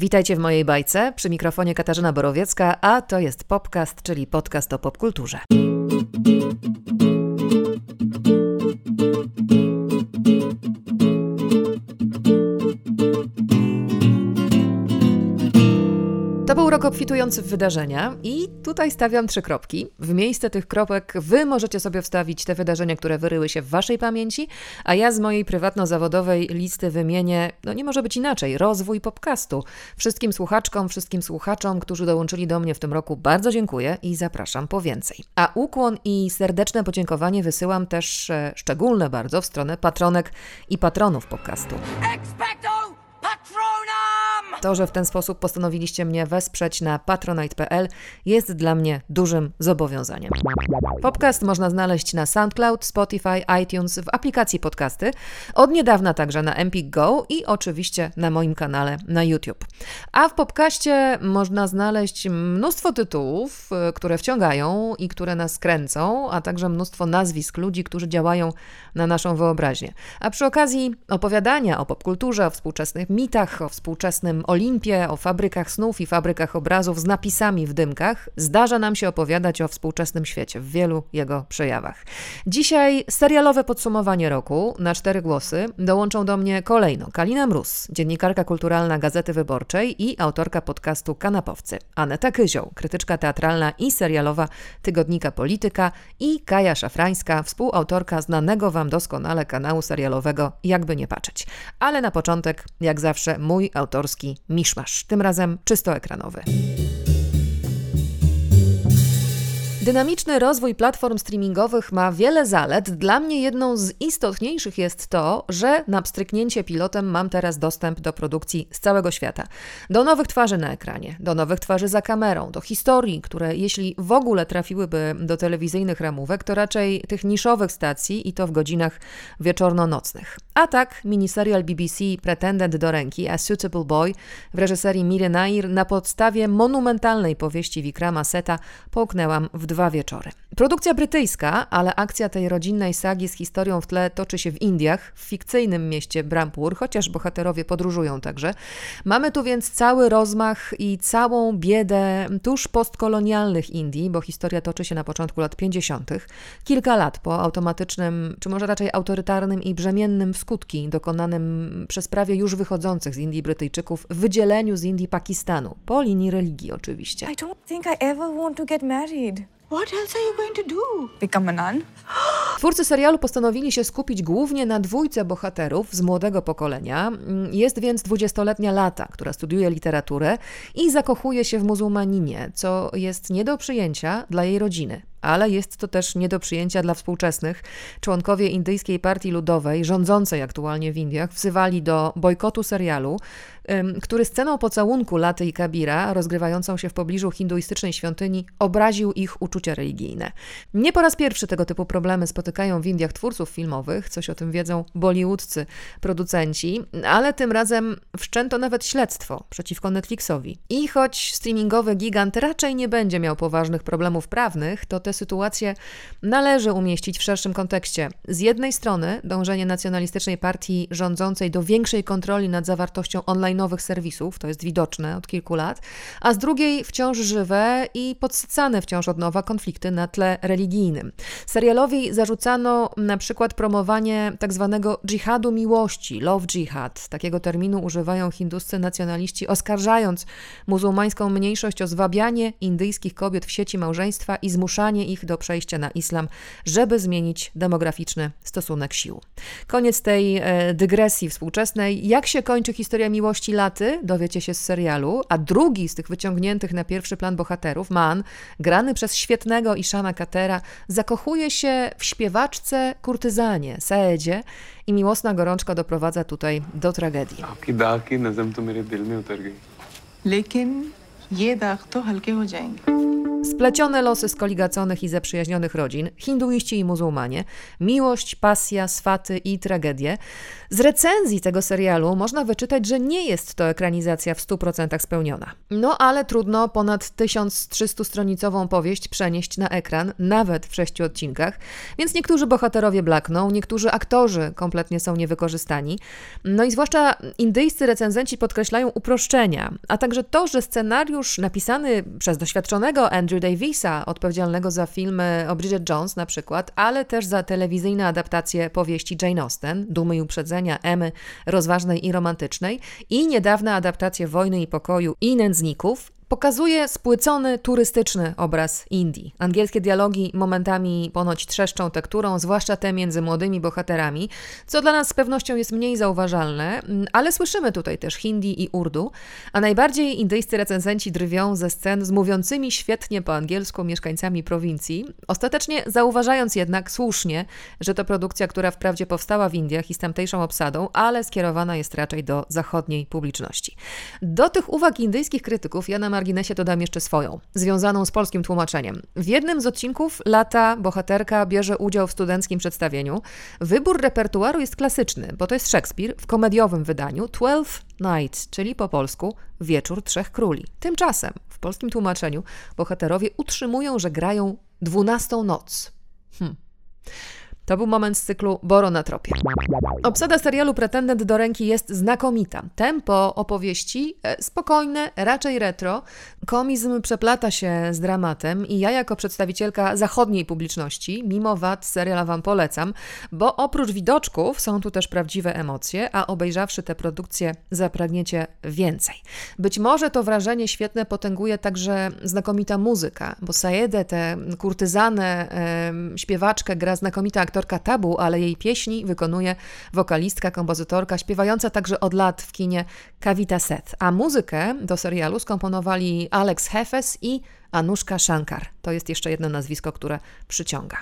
Witajcie w mojej bajce. Przy mikrofonie Katarzyna Borowiecka, a to jest Popcast, czyli podcast o popkulturze. Rok obfitujący w wydarzenia i tutaj stawiam trzy kropki. W miejsce tych kropek wy możecie sobie wstawić te wydarzenia, które wyryły się w waszej pamięci, a ja z mojej prywatno-zawodowej listy wymienię, no nie może być inaczej, rozwój podcastu. Wszystkim słuchaczkom, wszystkim słuchaczom, którzy dołączyli do mnie w tym roku bardzo dziękuję i zapraszam po więcej. A ukłon i serdeczne podziękowanie wysyłam też e, szczególne bardzo w stronę patronek i patronów podcastu. Expecto! To, że w ten sposób postanowiliście mnie wesprzeć na patronite.pl jest dla mnie dużym zobowiązaniem. Podcast można znaleźć na SoundCloud, Spotify, iTunes, w aplikacji podcasty, od niedawna także na Empik Go i oczywiście na moim kanale na YouTube. A w podcaście można znaleźć mnóstwo tytułów, y, które wciągają i które nas kręcą, a także mnóstwo nazwisk ludzi, którzy działają na naszą wyobraźnię. A przy okazji opowiadania o popkulturze, o współczesnych mitach, o współczesnym Olimpie, o fabrykach snów i fabrykach obrazów z napisami w dymkach, zdarza nam się opowiadać o współczesnym świecie w wielu jego przejawach. Dzisiaj serialowe podsumowanie roku na cztery głosy dołączą do mnie kolejno Kalina Mróz, dziennikarka kulturalna Gazety Wyborczej i autorka podcastu Kanapowcy, Aneta Kyzioł, krytyczka teatralna i serialowa tygodnika Polityka i Kaja Szafrańska, współautorka znanego Wam doskonale kanału serialowego Jakby nie patrzeć. Ale na początek, jak zawsze, mój autorski miszmasz, tym razem czysto ekranowy. Dynamiczny rozwój platform streamingowych ma wiele zalet. Dla mnie jedną z istotniejszych jest to, że na pstryknięcie pilotem mam teraz dostęp do produkcji z całego świata. Do nowych twarzy na ekranie, do nowych twarzy za kamerą, do historii, które jeśli w ogóle trafiłyby do telewizyjnych ramówek, to raczej tych niszowych stacji i to w godzinach wieczorno-nocnych. A tak, miniserial BBC Pretendent do ręki A Suitable Boy w reżyserii Mire Nair na podstawie monumentalnej powieści Vikrama Seta połknęłam w dwa wieczory. Produkcja brytyjska, ale akcja tej rodzinnej sagi z historią w tle toczy się w Indiach, w fikcyjnym mieście Brampur, chociaż bohaterowie podróżują także. Mamy tu więc cały rozmach i całą biedę tuż postkolonialnych Indii, bo historia toczy się na początku lat 50., kilka lat po automatycznym, czy może raczej autorytarnym i brzemiennym skutki dokonanym przez prawie już wychodzących z Indii Brytyjczyków wydzieleniu z Indii Pakistanu, po linii religii oczywiście. I don't think I ever want to get married. What else are you going to do? Become a nun? Twórcy serialu postanowili się skupić głównie na dwójce bohaterów z młodego pokolenia. Jest więc dwudziestoletnia Lata, która studiuje literaturę i zakochuje się w muzułmaninie, co jest nie do przyjęcia dla jej rodziny ale jest to też nie do przyjęcia dla współczesnych. Członkowie Indyjskiej Partii Ludowej, rządzącej aktualnie w Indiach, wzywali do bojkotu serialu, który sceną pocałunku Laty i Kabira, rozgrywającą się w pobliżu hinduistycznej świątyni, obraził ich uczucia religijne. Nie po raz pierwszy tego typu problemy spotykają w Indiach twórców filmowych, coś o tym wiedzą bollywoodcy producenci, ale tym razem wszczęto nawet śledztwo przeciwko Netflixowi. I choć streamingowy gigant raczej nie będzie miał poważnych problemów prawnych, to tę sytuację należy umieścić w szerszym kontekście. Z jednej strony dążenie nacjonalistycznej partii rządzącej do większej kontroli nad zawartością online'owych serwisów, to jest widoczne od kilku lat, a z drugiej wciąż żywe i podsycane wciąż od nowa konflikty na tle religijnym. Serialowi zarzucano na przykład promowanie tak zwanego dżihadu miłości, love jihad. Takiego terminu używają hinduscy nacjonaliści, oskarżając muzułmańską mniejszość o zwabianie indyjskich kobiet w sieci małżeństwa i zmuszanie ich do przejścia na islam, żeby zmienić demograficzny stosunek sił. Koniec tej e, dygresji współczesnej. Jak się kończy historia miłości laty, dowiecie się z serialu, a drugi z tych wyciągniętych na pierwszy plan bohaterów, Man, grany przez świetnego Ishama Katera, zakochuje się w śpiewaczce kurtyzanie, Saedzie i miłosna gorączka doprowadza tutaj do tragedii. Lekin ये दाग तो हल्के हो जाएंगे Splecione losy skoligaconych i zaprzyjaźnionych rodzin, hinduiści i muzułmanie, miłość, pasja, swaty i tragedie. Z recenzji tego serialu można wyczytać, że nie jest to ekranizacja w 100% spełniona. No ale trudno ponad 1300-stronicową powieść przenieść na ekran, nawet w sześciu odcinkach, więc niektórzy bohaterowie blakną, niektórzy aktorzy kompletnie są niewykorzystani. No i zwłaszcza indyjscy recenzenci podkreślają uproszczenia, a także to, że scenariusz napisany przez doświadczonego Andrew Davisa, odpowiedzialnego za filmy o Bridget Jones na przykład, ale też za telewizyjne adaptacje powieści Jane Austen, Dumy i Uprzedzenia, Emy, rozważnej i romantycznej i niedawne adaptacje Wojny i Pokoju i Nędzników, Pokazuje spłycony, turystyczny obraz Indii. Angielskie dialogi momentami ponoć trzeszczą tekturą, zwłaszcza te między młodymi bohaterami, co dla nas z pewnością jest mniej zauważalne, ale słyszymy tutaj też hindi i urdu, a najbardziej indyjscy recenzenci drwią ze scen z mówiącymi świetnie po angielsku mieszkańcami prowincji, ostatecznie zauważając jednak słusznie, że to produkcja, która wprawdzie powstała w Indiach i z tamtejszą obsadą, ale skierowana jest raczej do zachodniej publiczności. Do tych uwag indyjskich krytyków Jana marginesie dodam jeszcze swoją, związaną z polskim tłumaczeniem. W jednym z odcinków lata bohaterka bierze udział w studenckim przedstawieniu. Wybór repertuaru jest klasyczny, bo to jest Szekspir w komediowym wydaniu Twelfth Night, czyli po polsku Wieczór Trzech Króli. Tymczasem w polskim tłumaczeniu bohaterowie utrzymują, że grają dwunastą noc. Hm. To był moment z cyklu Boro na tropie. Obsada serialu Pretendent do ręki jest znakomita. Tempo opowieści e, spokojne, raczej retro. Komizm przeplata się z dramatem i ja jako przedstawicielka zachodniej publiczności, mimo wad seriala Wam polecam, bo oprócz widoczków są tu też prawdziwe emocje, a obejrzawszy te produkcje zapragniecie więcej. Być może to wrażenie świetne potęguje także znakomita muzyka, bo Saedę, tę kurtyzanę, śpiewaczkę gra znakomita aktorka aktorka tabu, ale jej pieśni wykonuje wokalistka, kompozytorka, śpiewająca także od lat w kinie Kavita Seth. A muzykę do serialu skomponowali Alex Hefes i Anuszka Shankar. To jest jeszcze jedno nazwisko, które przyciąga.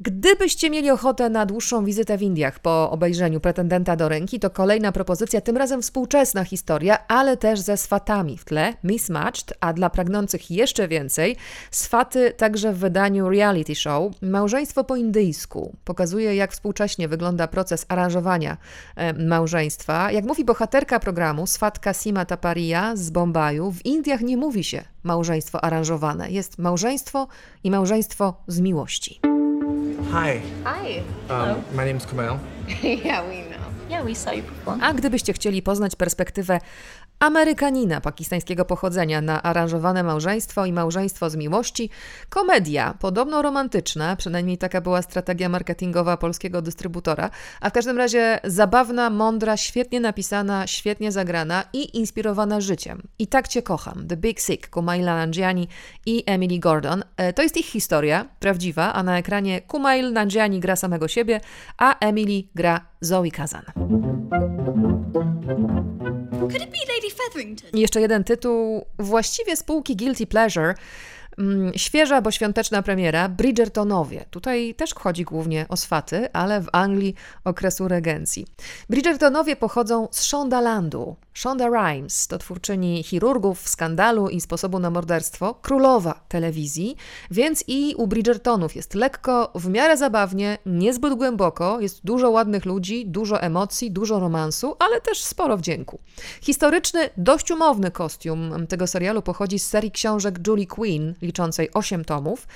Gdybyście mieli ochotę na dłuższą wizytę w Indiach po obejrzeniu pretendenta do ręki, to kolejna propozycja, tym razem współczesna historia, ale też ze swatami w tle, mismatched, a dla pragnących jeszcze więcej, swaty także w wydaniu reality show. Małżeństwo po indyjsku pokazuje, jak współcześnie wygląda proces aranżowania e, małżeństwa. Jak mówi bohaterka programu, swatka Sima Taparia z Bombaju, w Indiach nie mówi się małżeństwo aranżowane. Jest małżeństwo i małżeństwo z miłości. Hi. Hi. Um, my name's Kumail. yeah, we know. Yeah, we saw you perform. A gdybyście chcieli poznać perspektywę Amerykanina pakistańskiego pochodzenia na aranżowane małżeństwo i małżeństwo z miłości. Komedia, podobno romantyczna, przynajmniej taka była strategia marketingowa polskiego dystrybutora, a w każdym razie zabawna, mądra, świetnie napisana, świetnie zagrana i inspirowana życiem. I tak Cię kocham. The Big Sick, Kumaila Nanjiani i Emily Gordon. E, to jest ich historia, prawdziwa, a na ekranie Kumail Nanjiani gra samego siebie, a Emily gra Zoe Kazan. Jeszcze jeden tytuł, właściwie spółki Guilty Pleasure, świeża, bo świąteczna premiera Bridgertonowie. Tutaj też chodzi głównie o swaty, ale w Anglii okresu regencji. Bridgertonowie pochodzą z Shondalandu. Shonda Rhimes to twórczyni chirurgów, skandalu i sposobu na morderstwo, królowa telewizji, więc i u Bridgertonów jest lekko, w miarę zabawnie, niezbyt głęboko, jest dużo ładnych ludzi, dużo emocji, dużo romansu, ale też sporo wdzięku. Historyczny, dość umowny kostium tego serialu pochodzi z serii książek Julie Quinn, liczącej 8 tomów.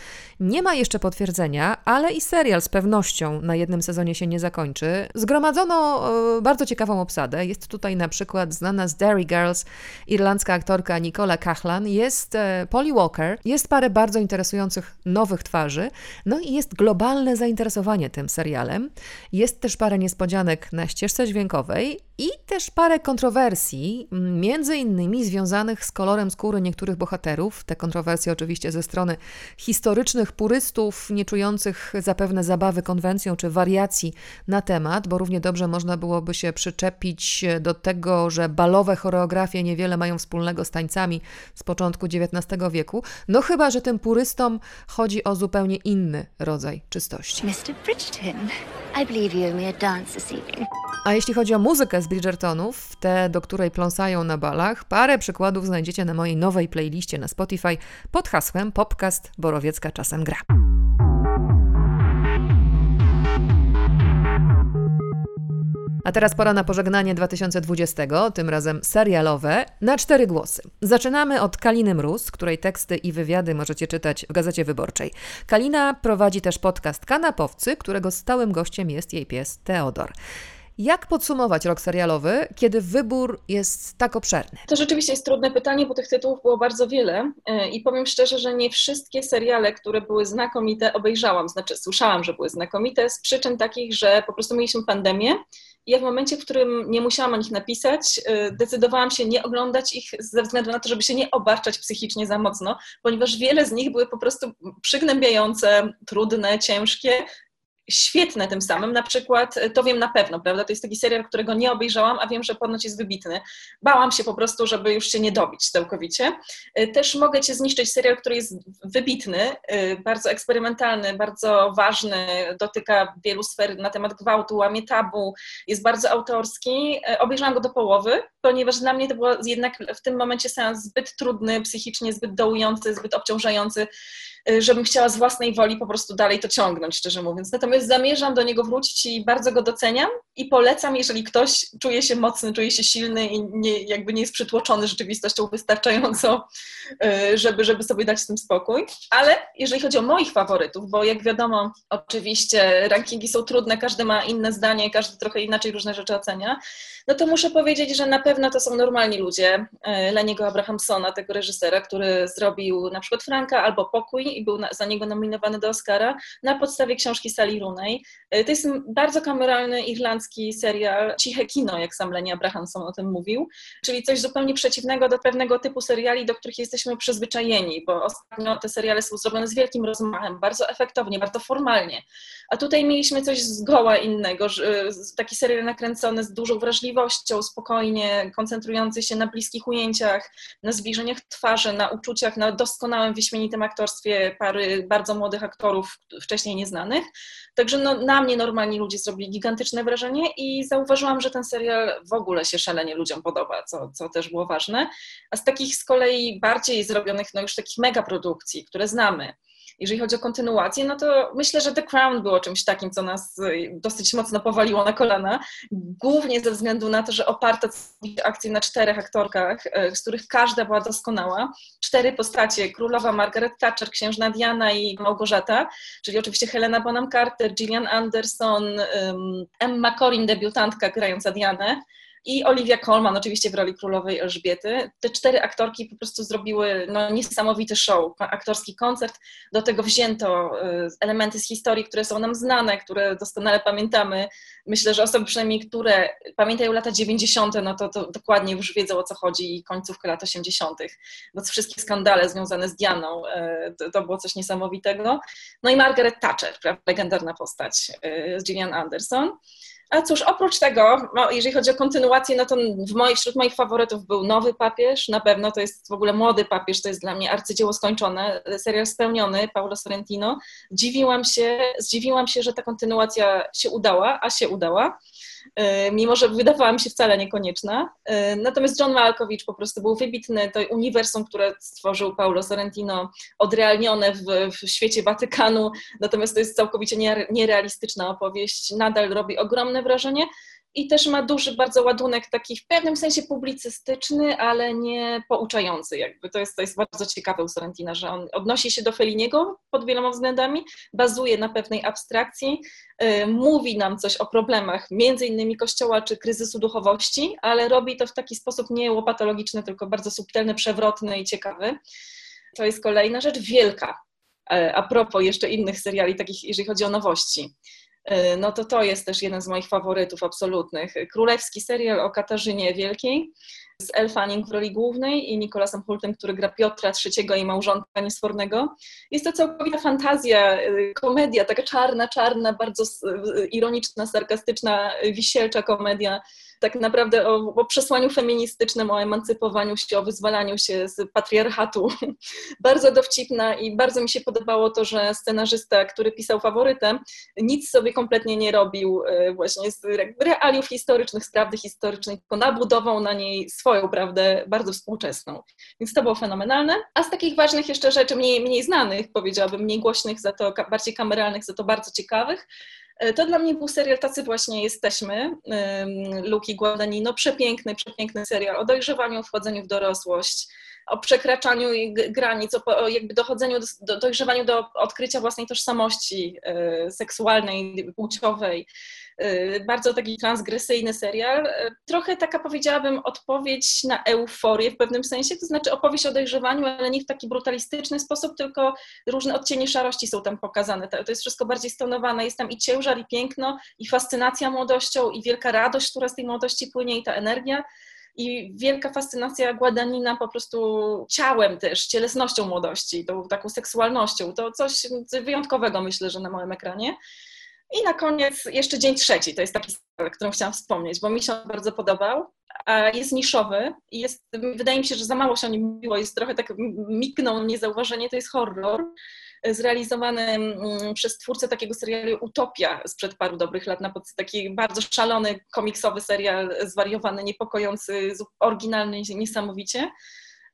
Nie ma jeszcze potwierdzenia, ale i serial z pewnością na jednym sezonie się nie zakończy. Zgromadzono e, bardzo ciekawą obsadę. Jest tutaj na przykład znana z Derry Girls irlandzka aktorka Nicola Kahlan, jest e, Polly Walker, jest parę bardzo interesujących nowych twarzy, no i jest globalne zainteresowanie tym serialem. Jest też parę niespodzianek na ścieżce dźwiękowej i też parę kontrowersji, między innymi związanych z kolorem skóry niektórych bohaterów. Te kontrowersje oczywiście ze strony historycznych purystów, nie czujących zapewne zabawy konwencją czy wariacji na temat, bo równie dobrze można byłoby się przyczepić do tego, że balowe choreografie niewiele mają wspólnego z tańcami z początku XIX wieku. No chyba, że tym purystom chodzi o zupełnie inny rodzaj czystości. Mr. Bridgerton, I believe you owe me a dance this evening. A jeśli chodzi o muzykę z Bridgertonów, tę, do której pląsają na balach. Parę przykładów znajdziecie na mojej nowej playliście na Spotify pod hasłem Popcast Borowiecka czasem gra. A teraz pora na pożegnanie 2020, tym razem serialowe, na cztery głosy. Zaczynamy od Kaliny Mróz, której teksty i wywiady możecie czytać w Gazecie Wyborczej. Kalina prowadzi też podcast Kanapowcy, którego stałym gościem jest jej pies Teodor. Jak podsumować rok serialowy, kiedy wybór jest tak obszerny? To rzeczywiście jest trudne pytanie, bo tych tytułów było bardzo wiele e, i powiem szczerze, że nie wszystkie seriale, które były znakomite, obejrzałam. Znaczy, słyszałam, że były znakomite z przyczyn takich, że po prostu mieliśmy pandemię ja w momencie, w którym nie musiałam o nich napisać, y, decydowałam się nie oglądać ich ze względu na to, żeby się nie obarczać psychicznie za mocno, ponieważ wiele z nich były po prostu przygnębiające, trudne, ciężkie świetne tym samym. Na przykład, e, to wiem na pewno, prawda? To jest taki serial, którego nie obejrzałam, a wiem, że ponoć jest wybitny. Bałam się po prostu, żeby już się nie dobić całkowicie. E, też mogę cię zniszczyć serial, który jest wybitny, e, bardzo eksperymentalny, bardzo ważny, dotyka wielu sfer na temat gwałtu, łamie tabu, jest bardzo autorski. Obejrzałam go do połowy, ponieważ dla mnie to było jednak w tym momencie seans zbyt trudny, psychicznie zbyt dołujący, zbyt obciążający żebym chciała z własnej woli po prostu dalej to ciągnąć, szczerze mówiąc. Natomiast zamierzam do niego wrócić i bardzo go doceniam i polecam, jeżeli ktoś czuje się mocny, czuje się silny i nie, jakby nie jest przytłoczony rzeczywistością wystarczająco, y, żeby, żeby sobie dać z tym spokój. Ale jeżeli chodzi o moich faworytów, bo jak wiadomo, oczywiście rankingi są trudne, każdy ma inne zdanie, każdy trochę inaczej różne rzeczy ocenia, no to muszę powiedzieć, że na pewno to są normalni ludzie. Y, Leniego Abrahamsona, tego reżysera, który zrobił na przykład Franka albo Pokój i był za niego nominowany do Oscara na podstawie książki Sally Rooney. E, to jest bardzo kameralny irlandzki serial, ciche kino, jak sam Lenny Abrahamson o tym mówił, czyli coś zupełnie przeciwnego do pewnego typu seriali, do których jesteśmy przyzwyczajeni, bo ostatnio te seriale są zrobione z wielkim rozmachem, bardzo efektownie, bardzo formalnie. A tutaj mieliśmy coś zgoła innego, taki serial nakręcony z dużą wrażliwością, spokojnie, koncentrujący się na bliskich ujęciach, na zbliżeniach twarzy, na uczuciach, na doskonałym, wyśmienitym aktorstwie pary bardzo młodych aktorów, wcześniej nieznanych. Także no, na mnie normalni ludzie zrobili gigantyczne wrażenie i zauważyłam, że ten serial w ogóle się szalenie ludziom podoba, co, co też było ważne. A z takich z kolei bardziej zrobionych, no już takich mega produkcji, które znamy, jeżeli chodzi o kontynuację, no to myślę, że The Crown było czymś takim, co nas y, dosyć mocno powaliło na kolana. Głównie ze względu na to, że oparto akcję na czterech aktorkach, y, z których każda była doskonała. Cztery postacie: królowa Margaret Thatcher, księżna Diana i Małgorzata, czyli oczywiście Helena Bonham Carter, Gillian Anderson, Emma Corrin, debiutantka grająca Dianę i Olivia Colman oczywiście w roli królowej Elżbiety. Te cztery aktorki po prostu zrobiły no, niesamowity show, aktorski koncert. Do tego wzięto y, elementy z historii, które są nam znane, które doskonale pamiętamy. Myślę, że osoby przynajmniej, które pamiętają lata 90., no to, to dokładnie już wiedzą o co chodzi i końcówkę lat 80., bo wszystkie skandale związane z Dianą, y, to, to było coś niesamowitego. No i Margaret Thatcher, prawda, legendarna postać y, z Gillian Anderson. A cóż, oprócz tego, no, jeżeli chodzi o kontynuację, no to w moich, wśród moich faworytów był Nowy Papież, na pewno to jest w ogóle Młody Papież, to jest dla mnie arcydzieło skończone, serial spełniony, Paulo Sorrentino. Dziwiłam się, zdziwiłam się, że ta kontynuacja się udała, a się udała. E, mimo że wydawała mi się wcale niekonieczna. E, natomiast John Malkowicz po prostu był wybitny. To uniwersum, które stworzył Paulo Sorrentino, odrealnione w, w świecie Watykanu, natomiast to jest całkowicie nierealistyczna opowieść. Nadal robi ogromne wrażenie i też ma duży bardzo ładunek taki w pewnym sensie publicystyczny, ale nie pouczający jakby. To jest, to jest bardzo ciekawe u Sorrentina, że on odnosi się do Feliniego pod wieloma względami, bazuje na pewnej abstrakcji, yy, mówi nam coś o problemach między innymi kościoła czy kryzysu duchowości, ale robi to w taki sposób nie łopatologiczny, tylko bardzo subtelny, przewrotny i ciekawy. To jest kolejna rzecz wielka. E, a propos jeszcze innych seriali, takich jeżeli chodzi o nowości. E, no to to jest też jeden z moich faworytów absolutnych. Królewski serial o Katarzynie Wielkiej z Elle Fanning w roli głównej i Nicolasem Hultem, który gra Piotra III i małżonka niesfornego. Jest to całkowita fantazja, e, komedia, taka czarna, czarna, bardzo ironiczna, sarkastyczna, wisielcza komedia tak naprawdę o, o przesłaniu feministycznym, o emancypowaniu się, o wyzwalaniu się z patriarchatu. bardzo dowcipna i bardzo mi się podobało to, że scenarzysta, który pisał faworytem, nic sobie kompletnie nie robił e, właśnie z realiów historycznych, z prawdy historycznej, tylko nabudował na niej swoją prawdę bardzo współczesną. Więc to było fenomenalne. A z takich ważnych jeszcze rzeczy, mniej, mniej znanych, powiedziałabym, mniej głośnych, za to bardziej kameralnych, za to bardzo ciekawych, to dla mnie był serial Tacy właśnie jesteśmy, Luki Guadagnino, przepiękny, przepiękny serial o dojrzewaniu, wchodzeniu w dorosłość, o przekraczaniu granic, o jakby dochodzeniu, do, dojrzewaniu do odkrycia własnej tożsamości e, seksualnej, płciowej. E, bardzo taki transgresyjny serial. E, trochę taka powiedziałabym odpowiedź na euforię w pewnym sensie, to znaczy opowieść o dojrzewaniu, ale nie w taki brutalistyczny sposób, tylko różne odcienie szarości są tam pokazane. To jest wszystko bardziej stonowane, jest tam i ciężar, i piękno, i fascynacja młodością, i wielka radość, która z tej młodości płynie, i ta energia i wielka fascynacja Guadagnina po prostu ciałem też, cielesnością młodości, tą taką seksualnością. To coś wyjątkowego myślę, że na moim ekranie. I na koniec jeszcze dzień trzeci, to jest taki serial, którym chciałam wspomnieć, bo mi się on bardzo podobał. Jest niszowy jest, wydaje mi się, że za mało się o nim mówiło, jest trochę tak miknął niezauważenie, to jest horror zrealizowany mm, przez twórcę takiego serialu Utopia sprzed paru dobrych lat, na taki bardzo szalony, komiksowy serial, zwariowany, niepokojący, oryginalny niesamowicie.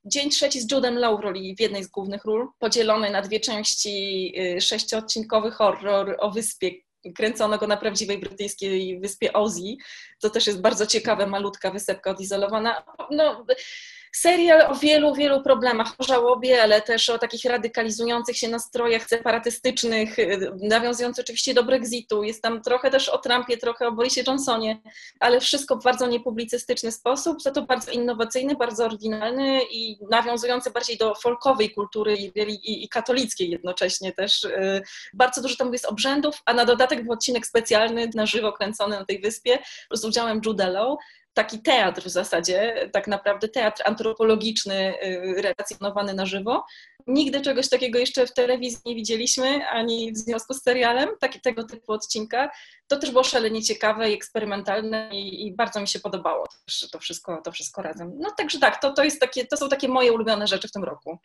Dzień trzeci z Judem Law w roli w jednej z głównych ról, podzielony na dwie części, y, sześciodcinkowy horror o wyspie, kręcono go na prawdziwej brytyjskiej wyspie Ozzy, co też jest bardzo ciekawe, malutka wysepka odizolowana. No, serial o wielu, wielu problemach, o żałobie, ale też o takich radykalizujących się nastrojach separatystycznych, y, nawiązując oczywiście do Brexitu. Jest tam trochę też o Trumpie, trochę o Borisie Johnsonie, ale wszystko w bardzo niepublicystyczny sposób, za to bardzo innowacyjny, bardzo oryginalny i nawiązujący bardziej do folkowej kultury i, i, i katolickiej jednocześnie też. Y, bardzo dużo tam jest obrzędów, a na dodatek był odcinek specjalny, na żywo kręcony na tej wyspie z udziałem Judello, taki teatr w zasadzie, tak naprawdę teatr antropologiczny y, relacjonowany na żywo. Nigdy czegoś takiego jeszcze w telewizji nie widzieliśmy, ani w związku z serialem, taki, tego typu odcinka. To też było szalenie ciekawe i eksperymentalne i, i bardzo mi się podobało to wszystko, to wszystko razem. No także tak, to, to, jest takie, to są takie moje ulubione rzeczy w tym roku.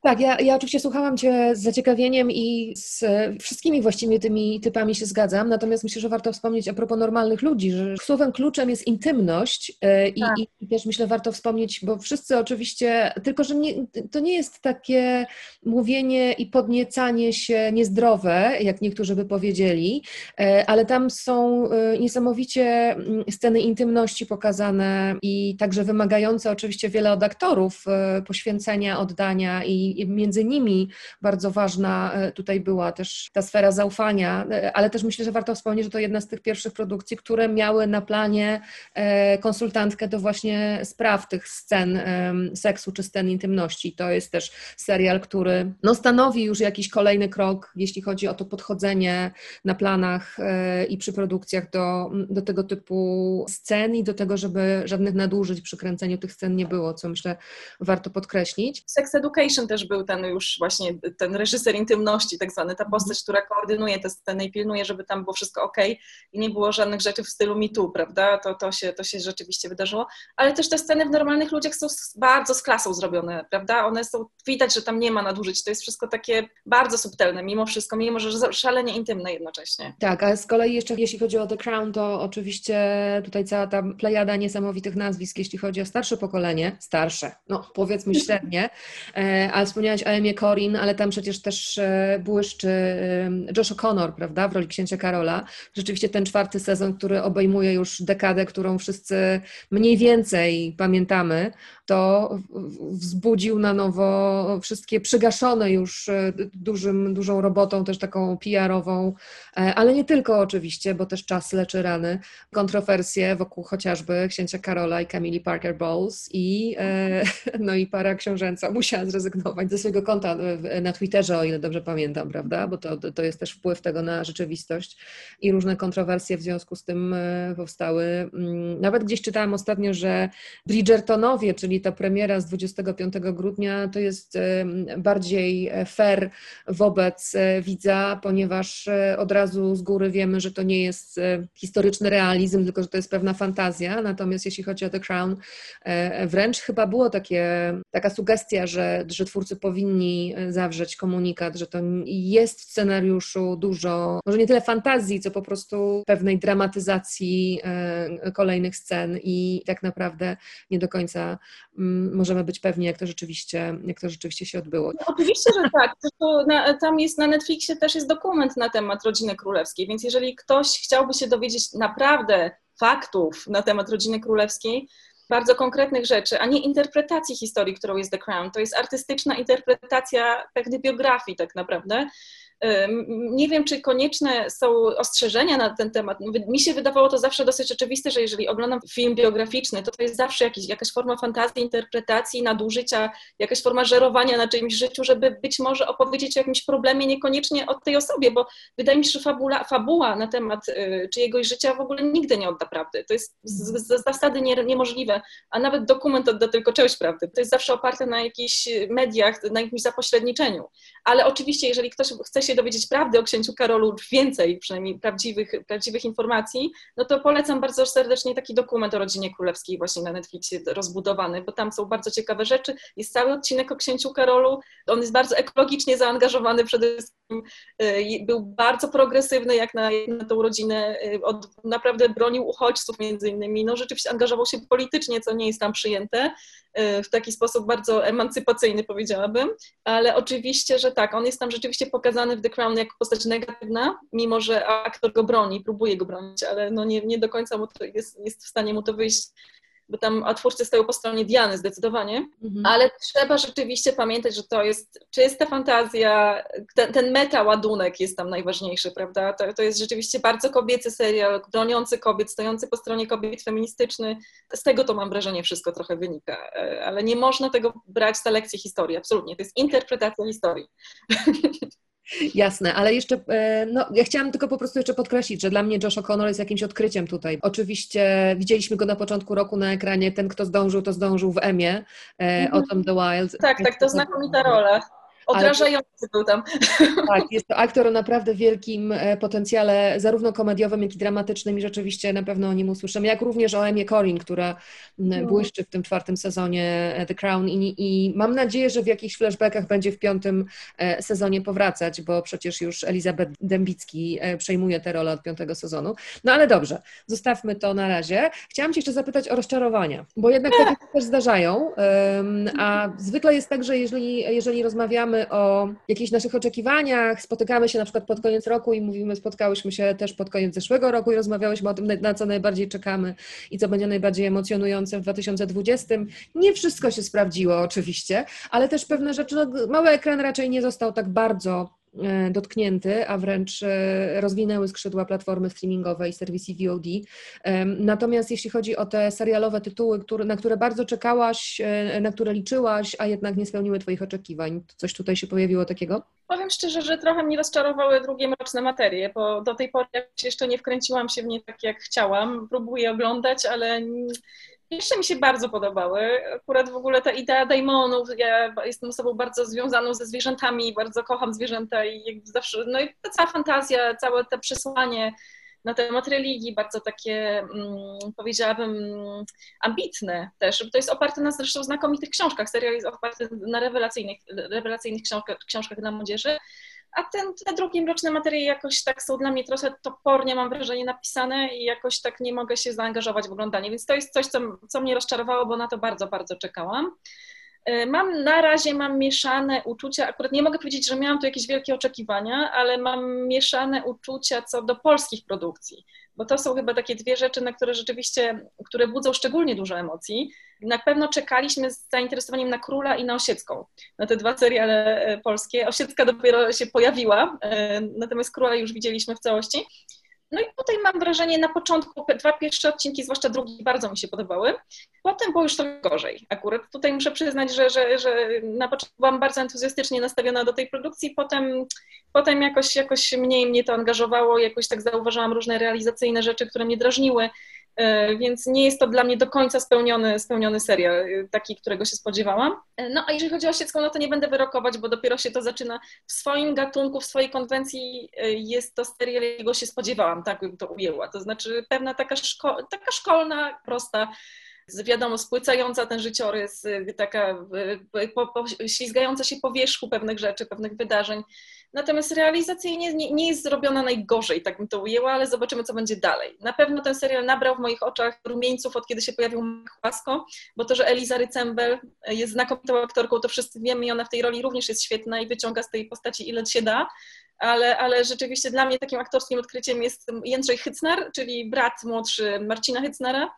Tak, ja, ja oczywiście słuchałam Cię z zaciekawieniem i z wszystkimi właściwie tymi typami się zgadzam, natomiast myślę, że warto wspomnieć a propos normalnych ludzi, że słowem kluczem jest intymność e, i, tak. i, i też myślę warto wspomnieć, bo wszyscy oczywiście, tylko że nie, to nie jest takie mówienie i podniecanie się niezdrowe, jak niektórzy by powiedzieli, e, ale tam są e, niesamowicie mm, sceny intymności pokazane i także wymagające oczywiście wiele od aktorów poświęcenia, oddania i między nimi bardzo ważna e, tutaj była też ta sfera zaufania, e, ale też myślę, że warto wspomnieć, że to jedna z tych pierwszych produkcji, które miały na planie e, konsultantkę do właśnie spraw tych scen seksu czy scen intymności. To jest też serial, który no, stanowi już jakiś kolejny krok, jeśli chodzi o to podchodzenie na planach i przy produkcjach do, do tego typu scen i do tego, żeby żadnych nadużyć przy kręceniu tych scen nie było, co myślę warto podkreślić. Sex Education też był ten już właśnie ten reżyser intymności, tak zwany, ta mhm. postać, która koordynuje te sceny i pilnuje, żeby tam było wszystko ok i nie było żadnych rzeczy w stylu Too, prawda? To, to, się, to się rzeczywiście wydarzyło. Ale też te sceny w normalnych ludziach są bardzo z klasą zrobione, prawda? One są, widać, że tam nie ma nadużyć. To jest wszystko takie bardzo subtelne, mimo wszystko, mimo że szalenie intymne jednocześnie. Tak, a z kolei jeszcze jeśli chodzi o The Crown, to oczywiście tutaj cała ta plejada niesamowitych nazwisk, jeśli chodzi o starsze pokolenie, starsze, no powiedzmy średnie, e, ale wspomniałaś o Emie Corin, ale tam przecież też e, błyszczy e, Josh O'Connor, prawda, w roli księcia Karola. Rzeczywiście ten czwarty sezon, który obejmuje już dekadę, którą wszyscy mniej więcej pamiętamy, to wzbudził na nowo wszystkie przygaszone już e, dużym, dużą robotą, też taką PR-ową, ale nie tylko oczywiście, bo też czas leczy rany, kontrowersje wokół chociażby księcia Karola i Camille Parker Bowles i, no i para książęca musiała zrezygnować ze swojego konta na Twitterze, o ile dobrze pamiętam, prawda? Bo to, to jest też wpływ tego na rzeczywistość i różne kontrowersje w związku z tym e, powstały. Mm, nawet gdzieś czytałam ostatnio, że Bridgertonowie, czyli czyli ta premiera z 25 grudnia, to jest bardziej fair wobec widza, ponieważ od razu z góry wiemy, że to nie jest historyczny realizm, tylko że to jest pewna fantazja. Natomiast jeśli chodzi o The Crown, wręcz chyba było takie, taka sugestia, że, że twórcy powinni zawrzeć komunikat, że to jest w scenariuszu dużo, może nie tyle fantazji, co po prostu pewnej dramatyzacji kolejnych scen i tak naprawdę nie do końca możemy być pewni, jak to rzeczywiście, jak to rzeczywiście się odbyło. No, oczywiście, że tak. Na, tam jest na Netflixie też jest dokument na temat rodziny królewskiej, więc jeżeli ktoś chciałby się dowiedzieć naprawdę faktów na temat rodziny królewskiej, bardzo konkretnych rzeczy, a nie interpretacji historii, którą jest The Crown. To jest artystyczna interpretacja pewnej biografii tak naprawdę, nie wiem, czy konieczne są ostrzeżenia na ten temat. Mi się wydawało to zawsze dosyć oczywiste, że jeżeli oglądam film biograficzny, to to jest zawsze jakiś, jakaś forma fantazji, interpretacji, nadużycia, jakaś forma żerowania na czyimś życiu, żeby być może opowiedzieć o jakimś problemie niekoniecznie o tej osobie, bo wydaje mi się, że fabula, fabuła na temat y, czyjegoś życia w ogóle nigdy nie odda prawdy. To jest z, z zasady nie, niemożliwe, a nawet dokument odda tylko część prawdy. To jest zawsze oparte na jakichś mediach, na jakimś zapośredniczeniu. Ale oczywiście, jeżeli ktoś chce się dowiedzieć prawdy o księciu Karolu, więcej przynajmniej prawdziwych, prawdziwych informacji, no to polecam bardzo serdecznie taki dokument o rodzinie królewskiej właśnie na Netflixie rozbudowany, bo tam są bardzo ciekawe rzeczy. Jest cały odcinek o księciu Karolu, on jest bardzo ekologicznie zaangażowany przede wszystkim, y, był bardzo progresywny jak na, na tą rodzinę, y, od, naprawdę bronił uchodźców między innymi, no rzeczywiście angażował się politycznie, co nie jest tam przyjęte, y, w taki sposób bardzo emancypacyjny powiedziałabym, ale oczywiście, że tak, on jest tam rzeczywiście pokazany w The Crown jako postać negatywna, mimo że aktor go broni, próbuje go bronić, ale no nie, nie do końca mu to jest, jest w stanie mu to wyjść bo tam a twórcy stoją po stronie Diany zdecydowanie, mhm. ale trzeba rzeczywiście pamiętać, że to jest czysta fantazja, ten, ten meta ładunek jest tam najważniejszy, prawda? To, to jest rzeczywiście bardzo kobiecy serial, broniący kobiet, stojący po stronie kobiet, feministyczny. Z tego to mam wrażenie wszystko trochę wynika, e, ale nie można tego brać za lekcję historii, absolutnie. To jest interpretacja historii. Jasne, ale jeszcze, e, no, ja chciałam tylko po prostu jeszcze podkreślić, że dla mnie Josh O'Connor jest jakimś odkryciem tutaj. Oczywiście widzieliśmy go na początku roku na ekranie, ten kto zdążył, to zdążył w Emie, mm -hmm. Autumn the Wild. Tak, tak, to znakomita rola. Odrażający Ale, był tam. Tak, jest to aktor o naprawdę wielkim e, potencjale, zarówno komediowym, jak i dramatycznym i rzeczywiście na pewno o nim usłyszymy, jak również o Emie Corrin, która no. błyszczy w tym czwartym sezonie e, The Crown i, i mam nadzieję, że w jakichś flashbackach będzie w piątym e, sezonie powracać, bo przecież już Elizabeth Dębicki przejmuje tę rolę od piątego sezonu. No ale dobrze, zostawmy to na razie. Chciałam Cię jeszcze zapytać o rozczarowania, bo jednak takie też zdarzają, a zwykle jest tak, że jeżeli, jeżeli rozmawiamy rozmawiamy o jakichś naszych oczekiwaniach, spotykamy się na przykład pod koniec roku i mówimy, spotkałyśmy się też pod koniec zeszłego roku i rozmawiałyśmy o tym, na co najbardziej czekamy i co będzie najbardziej emocjonujące w 2020. Nie wszystko się sprawdziło oczywiście, ale też pewne rzeczy, no, mały ekran raczej nie został tak bardzo dotknięty, a wręcz e, rozwinęły skrzydła platformy streamingowe i serwisy VOD. Natomiast jeśli chodzi o te serialowe tytuły, na które bardzo czekałaś, e, na które liczyłaś, a jednak nie spełniły Twoich oczekiwań, coś tutaj się pojawiło takiego? Powiem szczerze, że trochę mnie rozczarowały drugie mroczne materie, bo do tej pory jeszcze nie wkręciłam się w nie tak, jak chciałam. Próbuję oglądać, ale jeszcze mi się bardzo podobały. Akurat w ogóle ta idea daimonów, ja jestem osobą bardzo związaną ze zwierzętami, bardzo kocham zwierzęta i zawsze, no i ta cała fantazja, całe to przesłanie na temat religii, bardzo takie, mm, powiedziałabym, ambitne też. To jest oparte na zresztą znakomitych książkach. Serial jest oparty na rewelacyjnych, rewelacyjnych książkach, książkach dla młodzieży a ten, te drugie mroczne materie jakoś tak są dla mnie trochę topornie, mam wrażenie, napisane i jakoś tak nie mogę się zaangażować w oglądanie, więc to jest coś, co, co mnie rozczarowało, bo na to bardzo, bardzo czekałam. E, mam na razie mam mieszane uczucia, akurat nie mogę powiedzieć, że miałam tu jakieś wielkie oczekiwania, ale mam mieszane uczucia co do polskich produkcji, bo to są chyba takie dwie rzeczy, na które rzeczywiście, które budzą szczególnie dużo emocji. Na pewno czekaliśmy z zainteresowaniem na Króla i na Osiecką, na te dwa seriale e, polskie. Osiecka dopiero się pojawiła, e, natomiast Króla już widzieliśmy w całości. No i tutaj mam wrażenie, na początku dwa pierwsze odcinki, zwłaszcza drugi, bardzo mi się podobały. Potem było już trochę gorzej. Akurat tutaj muszę przyznać, że, że, że na początku byłam bardzo entuzjastycznie nastawiona do tej produkcji, potem, potem jakoś, jakoś mniej mnie to angażowało, jakoś tak zauważyłam różne realizacyjne rzeczy, które mnie drażniły. E, więc nie jest to dla mnie do końca spełniony, spełniony serial, e, taki, którego się spodziewałam. E, no a jeżeli chodzi o Osiecką, no to nie będę wyrokować, bo dopiero się to zaczyna w swoim gatunku, w swojej konwencji jest to serial, jakiego się spodziewałam, tak bym to ujęła. To znaczy pewna taka, szko taka szkolna, prosta wiadomo, spłycająca ten życiorys, taka po, po, ślizgająca się po wierzchu pewnych rzeczy, pewnych wydarzeń. Natomiast realizacyjnie nie, nie jest zrobiona najgorzej, tak bym to ujęła, ale zobaczymy, co będzie dalej. Na pewno ten serial nabrał w moich oczach rumieńców od kiedy się pojawił Chłasko, bo to, że Eliza Rycembel jest znakomitą aktorką, to wszyscy wiemy i ona w tej roli również jest świetna i wyciąga z tej postaci ile się da, ale, ale rzeczywiście dla mnie takim aktorskim odkryciem jest Jędrzej Hycnar, czyli brat młodszy Marcina Hycnara,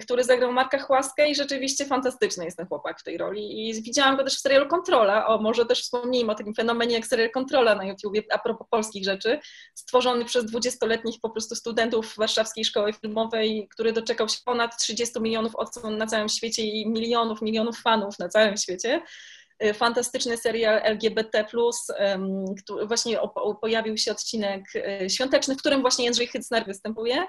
który zagrał Marka Chłaskę i rzeczywiście fantastyczny jest ten chłopak w tej roli. I widziałam go też w serialu Kontrola, o może też wspomnijmy o takim fenomenie jak serial Kontrola na YouTubie, a propos polskich rzeczy, stworzony przez 20-letnich po prostu studentów Warszawskiej Szkoły Filmowej, który doczekał się ponad 30 milionów odsłon na całym świecie i milionów, milionów fanów na całym świecie y, fantastyczny serial LGBT, który właśnie pojawił się odcinek y, świąteczny, w którym właśnie Jędrzej Hycnar występuje.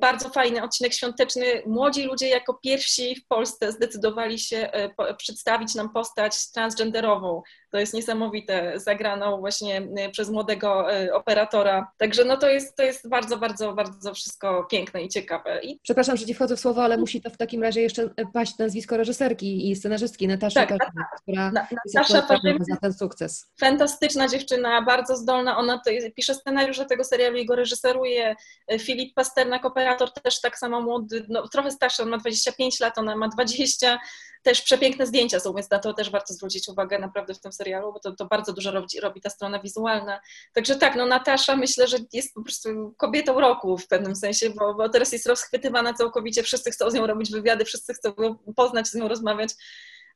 Bardzo fajny odcinek świąteczny. Młodzi ludzie jako pierwsi w Polsce zdecydowali się e, przedstawić nam postać transgenderową. To jest niesamowite, zagraną właśnie e, przez młodego e, operatora. Także no to jest, to jest bardzo, bardzo, bardzo wszystko piękne i ciekawe. I... Przepraszam, że ci wchodzę w słowo, ale musi to w takim razie jeszcze paść nazwisko reżyserki i scenarzystki Nataszy tak, tak. która na, Natasza za ten sukces. Fantastyczna dziewczyna, bardzo zdolna. Ona pisze scenariusz do tego serialu i go reżyseruje. Filip Pasternak, operator też tak samo młody, no, trochę starszy, on ma 25 lat, ona ma 20, też przepiękne zdjęcia są, więc na to też warto zwrócić uwagę naprawdę w tym serialu, bo to, to bardzo dużo robi, robi ta strona wizualna. Także tak, no Natasza myślę, że jest po prostu kobietą roku w pewnym sensie, bo, bo teraz jest rozchwytywana całkowicie, wszyscy chcą z nią robić wywiady, wszyscy chcą poznać, z nią rozmawiać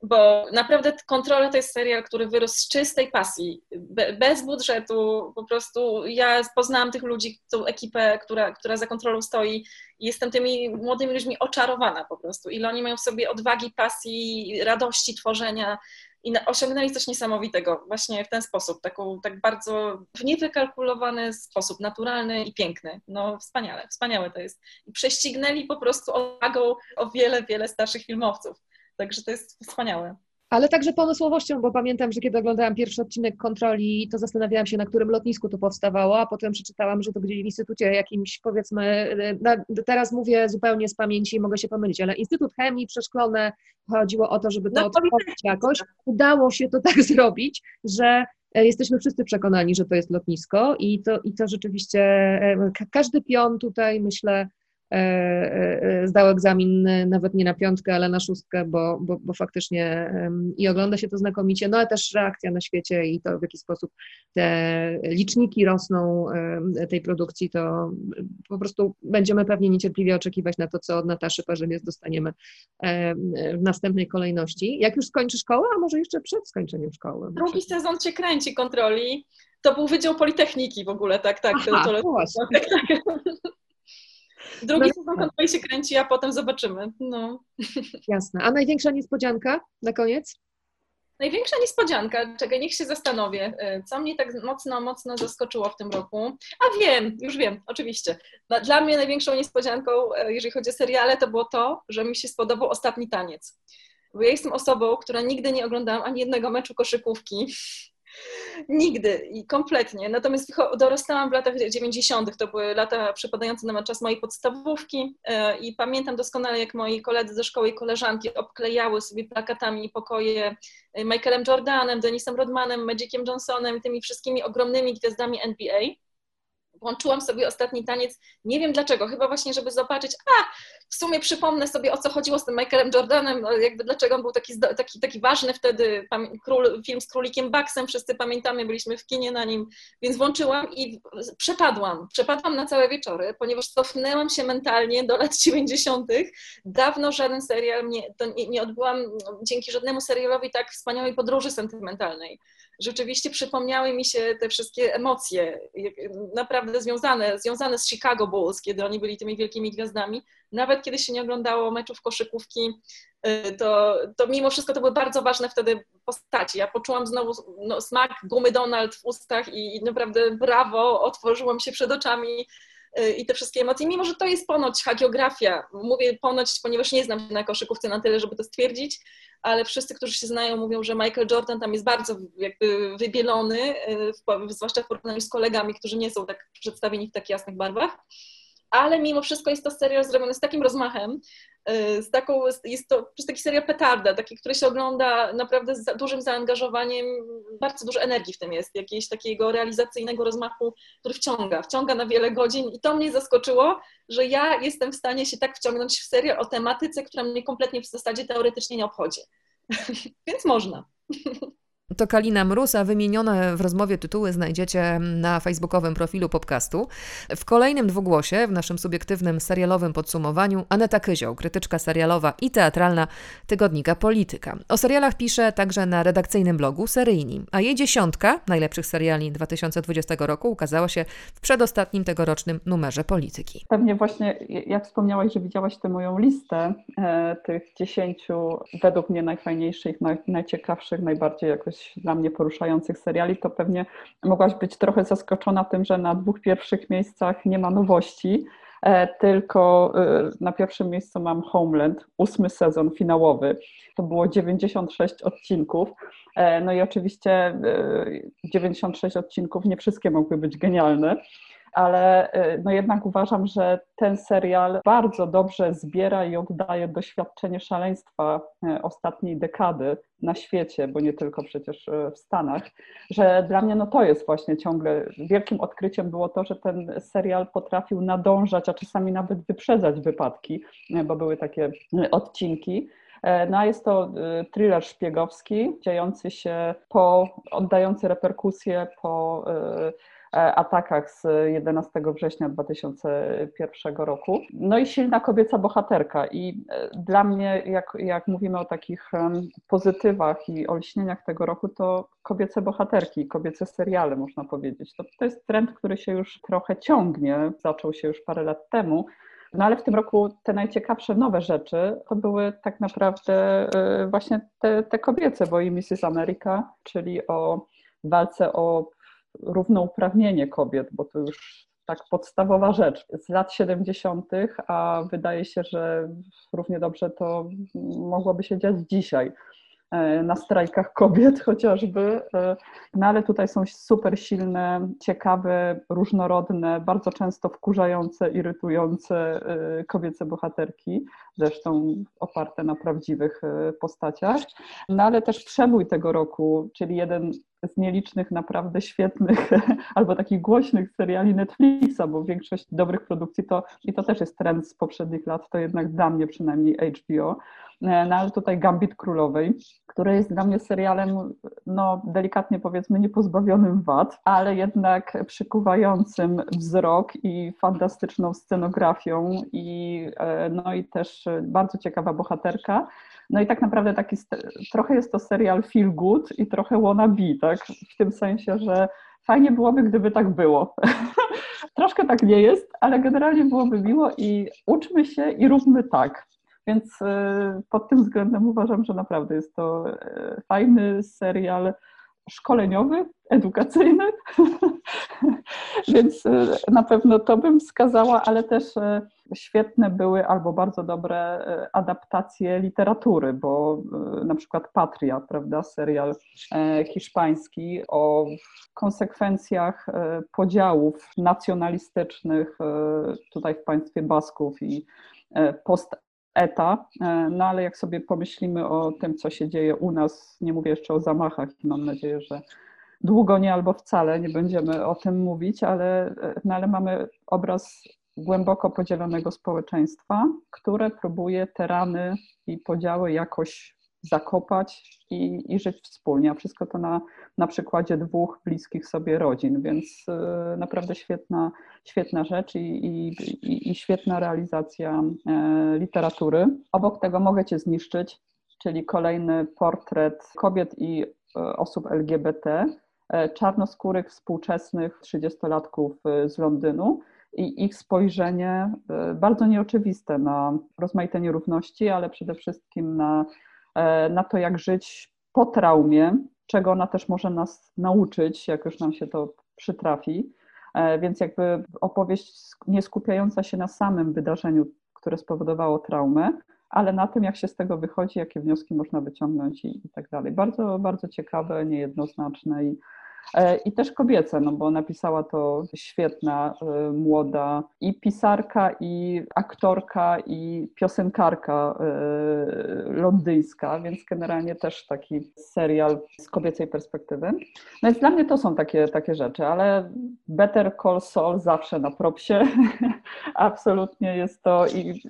bo naprawdę Kontrola to jest serial, który wyrósł z czystej pasji, bez budżetu, po prostu ja poznałam tych ludzi, tą ekipę, która, która za kontrolą stoi i jestem tymi młodymi ludźmi oczarowana po prostu, ile oni mają w sobie odwagi, pasji, radości tworzenia i osiągnęli coś niesamowitego właśnie w ten sposób, taką, tak bardzo w niewykalkulowany sposób, naturalny i piękny. No wspaniale, wspaniałe to jest. I prześcignęli po prostu odwagą o wiele, wiele starszych filmowców. Także to jest wspaniałe. Ale także pomysłowością, bo pamiętam, że kiedy oglądałam pierwszy odcinek kontroli, to zastanawiałam się, na którym lotnisku to powstawało, a potem przeczytałam, że to gdzieś w instytucie jakimś, powiedzmy, na, teraz mówię zupełnie z pamięci i mogę się pomylić, ale Instytut Chemii Przeszklone chodziło o to, żeby to no, otworzyć jakoś. Udało się to tak zrobić, że e, jesteśmy wszyscy przekonani, że to jest lotnisko i to, i to rzeczywiście e, każdy pion tutaj, myślę, zdał egzamin nawet nie na piątkę, ale na szóstkę, bo, bo, bo faktycznie i ogląda się to znakomicie, no ale też reakcja na świecie i to w jaki sposób te liczniki rosną tej produkcji, to po prostu będziemy pewnie niecierpliwie oczekiwać na to, co od Nataszy Parzymiec dostaniemy w następnej kolejności. Jak już skończy szkołę, a może jeszcze przed skończeniem szkoły? Drugi sezon się kręci kontroli. To był Wydział Politechniki w ogóle, tak, tak. Aha, to, to, to, tak, tak. Drugi no, sezon kontroli się kręci, a potem zobaczymy. No. Jasne. A największa niespodzianka na koniec? Największa niespodzianka, czekaj, niech się zastanowię, y, co mnie tak mocno, mocno zaskoczyło w tym roku. A wiem, już wiem, oczywiście. Dla mnie największą niespodzianką, y, jeżeli chodzi o seriale, to było to, że mi się spodobał ostatni taniec. Bo ja jestem osobą, która nigdy nie oglądałam ani jednego meczu koszykówki Nigdy i kompletnie. Natomiast dorastałam w latach 90., to były lata przypadające na czas mojej podstawówki e, i pamiętam doskonale, jak moi koledzy ze szkoły i koleżanki obklejały sobie plakatami pokoje e, Michaelem Jordanem, Denisem Rodmanem, Magiciem Johnsonem, tymi wszystkimi ogromnymi gwiazdami NBA włączyłam sobie ostatni taniec, nie wiem dlaczego, chyba właśnie, żeby zobaczyć, a w sumie przypomnę sobie, o co chodziło z tym Michaelem Jordanem, no, jakby dlaczego on był taki, taki, taki ważny wtedy, król, film z królikiem Baxem, wszyscy pamiętamy, byliśmy w kinie na nim, więc włączyłam i przepadłam, przepadłam na całe wieczory, ponieważ cofnęłam się mentalnie do lat 90. Dawno żaden serial, nie, nie, nie odbyłam dzięki żadnemu serialowi tak wspaniałej podróży sentymentalnej rzeczywiście przypomniały mi się te wszystkie emocje, naprawdę związane, związane z Chicago Bulls, kiedy oni byli tymi wielkimi gwiazdami. Nawet kiedy się nie oglądało meczów koszykówki, y, to, to mimo wszystko to były bardzo ważne wtedy postaci. Ja poczułam znowu no, smak gumy Donald w ustach i, i naprawdę brawo, otworzyłam się przed oczami i te wszystkie emocje, mimo że to jest ponoć hagiografia. Mówię ponoć, ponieważ nie znam się na koszykówce na tyle, żeby to stwierdzić, ale wszyscy, którzy się znają, mówią, że Michael Jordan tam jest bardzo jakby wybielony, zwłaszcza w porównaniu z kolegami, którzy nie są tak przedstawieni w tak jasnych barwach ale mimo wszystko jest to serial zrobiony z takim rozmachem, y, z taką, jest to przez taki serial petarda, taki, który się ogląda naprawdę z dużym zaangażowaniem, bardzo dużo energii w tym jest, jakiegoś takiego realizacyjnego rozmachu, który wciąga, wciąga na wiele godzin i to mnie zaskoczyło, że ja jestem w stanie się tak wciągnąć w serial o tematyce, która mnie kompletnie w zasadzie teoretycznie nie obchodzi. Więc można. To Kalina Mróz, a wymienione w rozmowie tytuły znajdziecie na facebookowym profilu podcastu. W kolejnym dwugłosie, w naszym subiektywnym serialowym podsumowaniu, Aneta Kyzioł, krytyczka serialowa i teatralna tygodnika Polityka. O serialach pisze także na redakcyjnym blogu Seryjni, a jej dziesiątka najlepszych seriali 2020 roku ukazała się w przedostatnim tegorocznym numerze Polityki. Pewnie właśnie, jak wspomniałaś, że widziałaś tę moją listę e, tych dziesięciu według mnie najfajniejszych, naj, najciekawszych, najbardziej jakoś dla mnie poruszających seriali, to pewnie mogłaś być trochę zaskoczona tym, że na dwóch pierwszych miejscach nie ma nowości, e, tylko e, na pierwszym miejscu mam Homeland, ósmy sezon finałowy. To było 96 odcinków. E, no i oczywiście 96 odcinków, nie wszystkie mogły być genialne, ale y, no jednak uważam, że ten serial bardzo dobrze zbiera i oddaje doświadczenie szaleństwa y, ostatniej dekady na świecie, bo nie tylko przecież y, w Stanach, że dla mnie no to jest właśnie ciągle wielkim odkryciem było to, że ten serial potrafił nadążać, a czasami nawet wyprzedzać wypadki, bo były takie odcinki. E, no a jest to thriller szpiegowski, dziejący się po, oddający reperkusje po atakach z 11 września 2001 roku. No i silna kobieca bohaterka. I e, dla mnie, jak, jak mówimy o takich pozytywach i olśnieniach tego roku, to kobiece bohaterki, kobiece seriale, można powiedzieć. To, to jest trend, który się już trochę ciągnie, zaczął się już parę lat temu. No ale w tym roku te najciekawsze nowe rzeczy to były tak naprawdę e, właśnie te, te kobiece, bo i Mrs. America, czyli o walce o równouprawnienie kobiet, bo to już tak podstawowa rzecz z lat 70., a wydaje się, że równie dobrze to mogłoby się dziać dzisiaj na strajkach kobiet chociażby. E, no ale tutaj są super silne, ciekawe, różnorodne, bardzo często wkurzające, irytujące e, kobiece bohaterki, zresztą oparte na prawdziwych postaciach. No ale też przebój tego roku, czyli jeden z nielicznych naprawdę świetnych albo takich głośnych seriali Netflixa, bo większość dobrych produkcji to, i to też jest trend z poprzednich lat, to jednak dla mnie przynajmniej HBO, e, no ale tutaj Gambit Królowej, który jest dla mnie serialem, no delikatnie powiedzmy, niepozbawionym wad, ale jednak przykuwającym wzrok i fantastyczną scenografią i, e, no i też bardzo ciekawa bohaterka. No i tak naprawdę taki, trochę jest to serial feel good i trochę wannabe, tak? W tym sensie, że fajnie byłoby, gdyby tak było. Troszkę tak nie jest, ale generalnie byłoby miło i uczmy się i róbmy tak. Więc y, pod tym względem uważam, że naprawdę jest to y, fajny serial szkoleniowy, edukacyjny, więc y, na pewno to bym wskazała, ale też świetne były albo bardzo dobre adaptacje literatury, bo na przykład Patria, prawda, serial hiszpański o konsekwencjach podziałów nacjonalistycznych tutaj w państwie Basków i post ETA, e, no ale jak sobie pomyślimy o tym, co się dzieje u nas, nie mówię jeszcze o zamachach i mam nadzieję, że długo nie albo wcale nie będziemy o tym mówić, ale, e, no ale mamy obraz głęboko podzielonego społeczeństwa, które próbuje te rany i podziały jakoś zakopać i, i żyć wspólnie. A wszystko to na, na przykładzie dwóch bliskich sobie rodzin, więc y, naprawdę świetna, świetna rzecz i, i, i świetna realizacja y, literatury. Obok tego mogę Cię zniszczyć, czyli kolejny portret kobiet i y, osób LGBT, czarnoskórych, współczesnych 30-latków z Londynu i ich spojrzenie bardzo nieoczywiste na rozmaite nierówności, ale przede wszystkim na E, na to, jak żyć po traumie, czego ona też może nas nauczyć, jak już nam się to przytrafi. Więc jakby opowieść nie skupiająca się na samym wydarzeniu, które spowodowało traumę, ale na tym, jak się z tego wychodzi, jakie wnioski można wyciągnąć i, i tak dalej. Bardzo, bardzo ciekawe, niejednoznaczne i E, i też kobiece, no bo napisała to świetna, e, młoda i pisarka, i aktorka, i piosenkarka e, londyńska, więc generalnie też taki serial z kobiecej perspektywy. No więc dla mnie to są takie, takie rzeczy, ale Better Call Saul zawsze na propsie. Absolutnie jest to i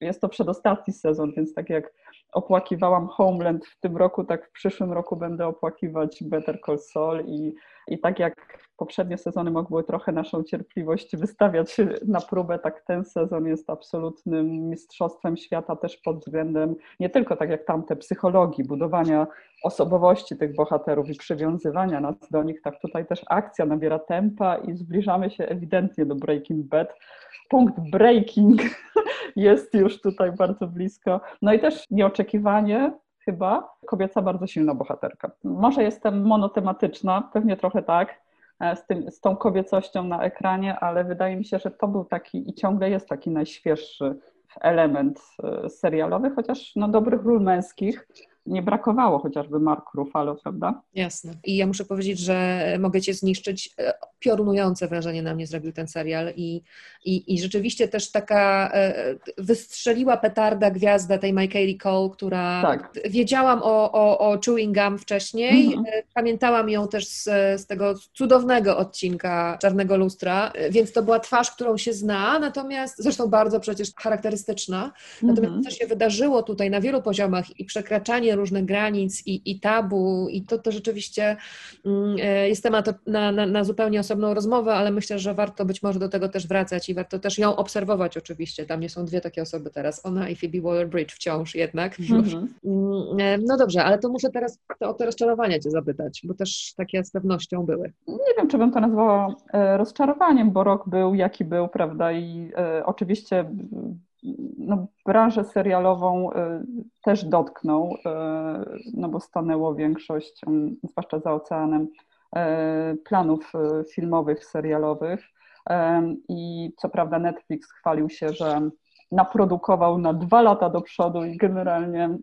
jest to przedostatni sezon, więc tak jak opłakiwałam Homeland w tym roku, tak w przyszłym roku będę opłakiwać Better Call Saul i, i tak jak poprzednie sezony mogły trochę naszą cierpliwość wystawiać na próbę, tak ten sezon jest absolutnym mistrzostwem świata też pod względem nie tylko tak jak tamte psychologii, budowania osobowości tych bohaterów i przywiązywania nas do nich, tak tutaj też akcja nabiera tempa i zbliżamy się ewidentnie do Breaking Bad. Punkt breaking jest już tutaj bardzo blisko. No i też nieoczekiwanie chyba kobieca bardzo silna bohaterka. Może jestem monotematyczna, pewnie trochę tak, e, z, tym, z tą kobiecością na ekranie, ale wydaje mi się, że to był taki i ciągle jest taki najświeższy element e, serialowy, chociaż no, dobrych ról męskich nie brakowało chociażby Mark Ruffalo, prawda? Jasne. I ja muszę powiedzieć, że mogę Cię zniszczyć. E, piorunujące wrażenie na mnie zrobił ten serial i, i, i rzeczywiście też taka e, wystrzeliła petarda gwiazda tej Michaeli Cole, która tak. wiedziałam o, o, o Chewing Gum wcześniej, mhm. E, pamiętałam ją też z, z tego cudownego odcinka Czarnego Lustra, więc to była twarz, którą się zna, natomiast zresztą bardzo przecież charakterystyczna, natomiast mhm. co się wydarzyło tutaj na wielu poziomach i przekraczanie różnych granic i, i tabu i to, to rzeczywiście mm, e, jest temat na, na, na, zupełnie osobną rozmowę, ale myślę, że warto być może do tego też wracać i warto też ją obserwować oczywiście. Tam nie są dwie takie osoby teraz, ona i Phoebe Waller-Bridge wciąż jednak. Mm-hmm. No dobrze, ale to muszę teraz o te rozczarowania Cię zapytać, bo też takie z pewnością były. Nie wiem, czy bym to nazwała e, rozczarowaniem, bo rok był jaki był, prawda, i e, oczywiście no, branżę serialową też dotknął, no bo stanęło większość, mm, zwłaszcza za oceanem, planów filmowych, serialowych. I co prawda Netflix chwalił się, że naprodukował na dwa lata do przodu i generalnie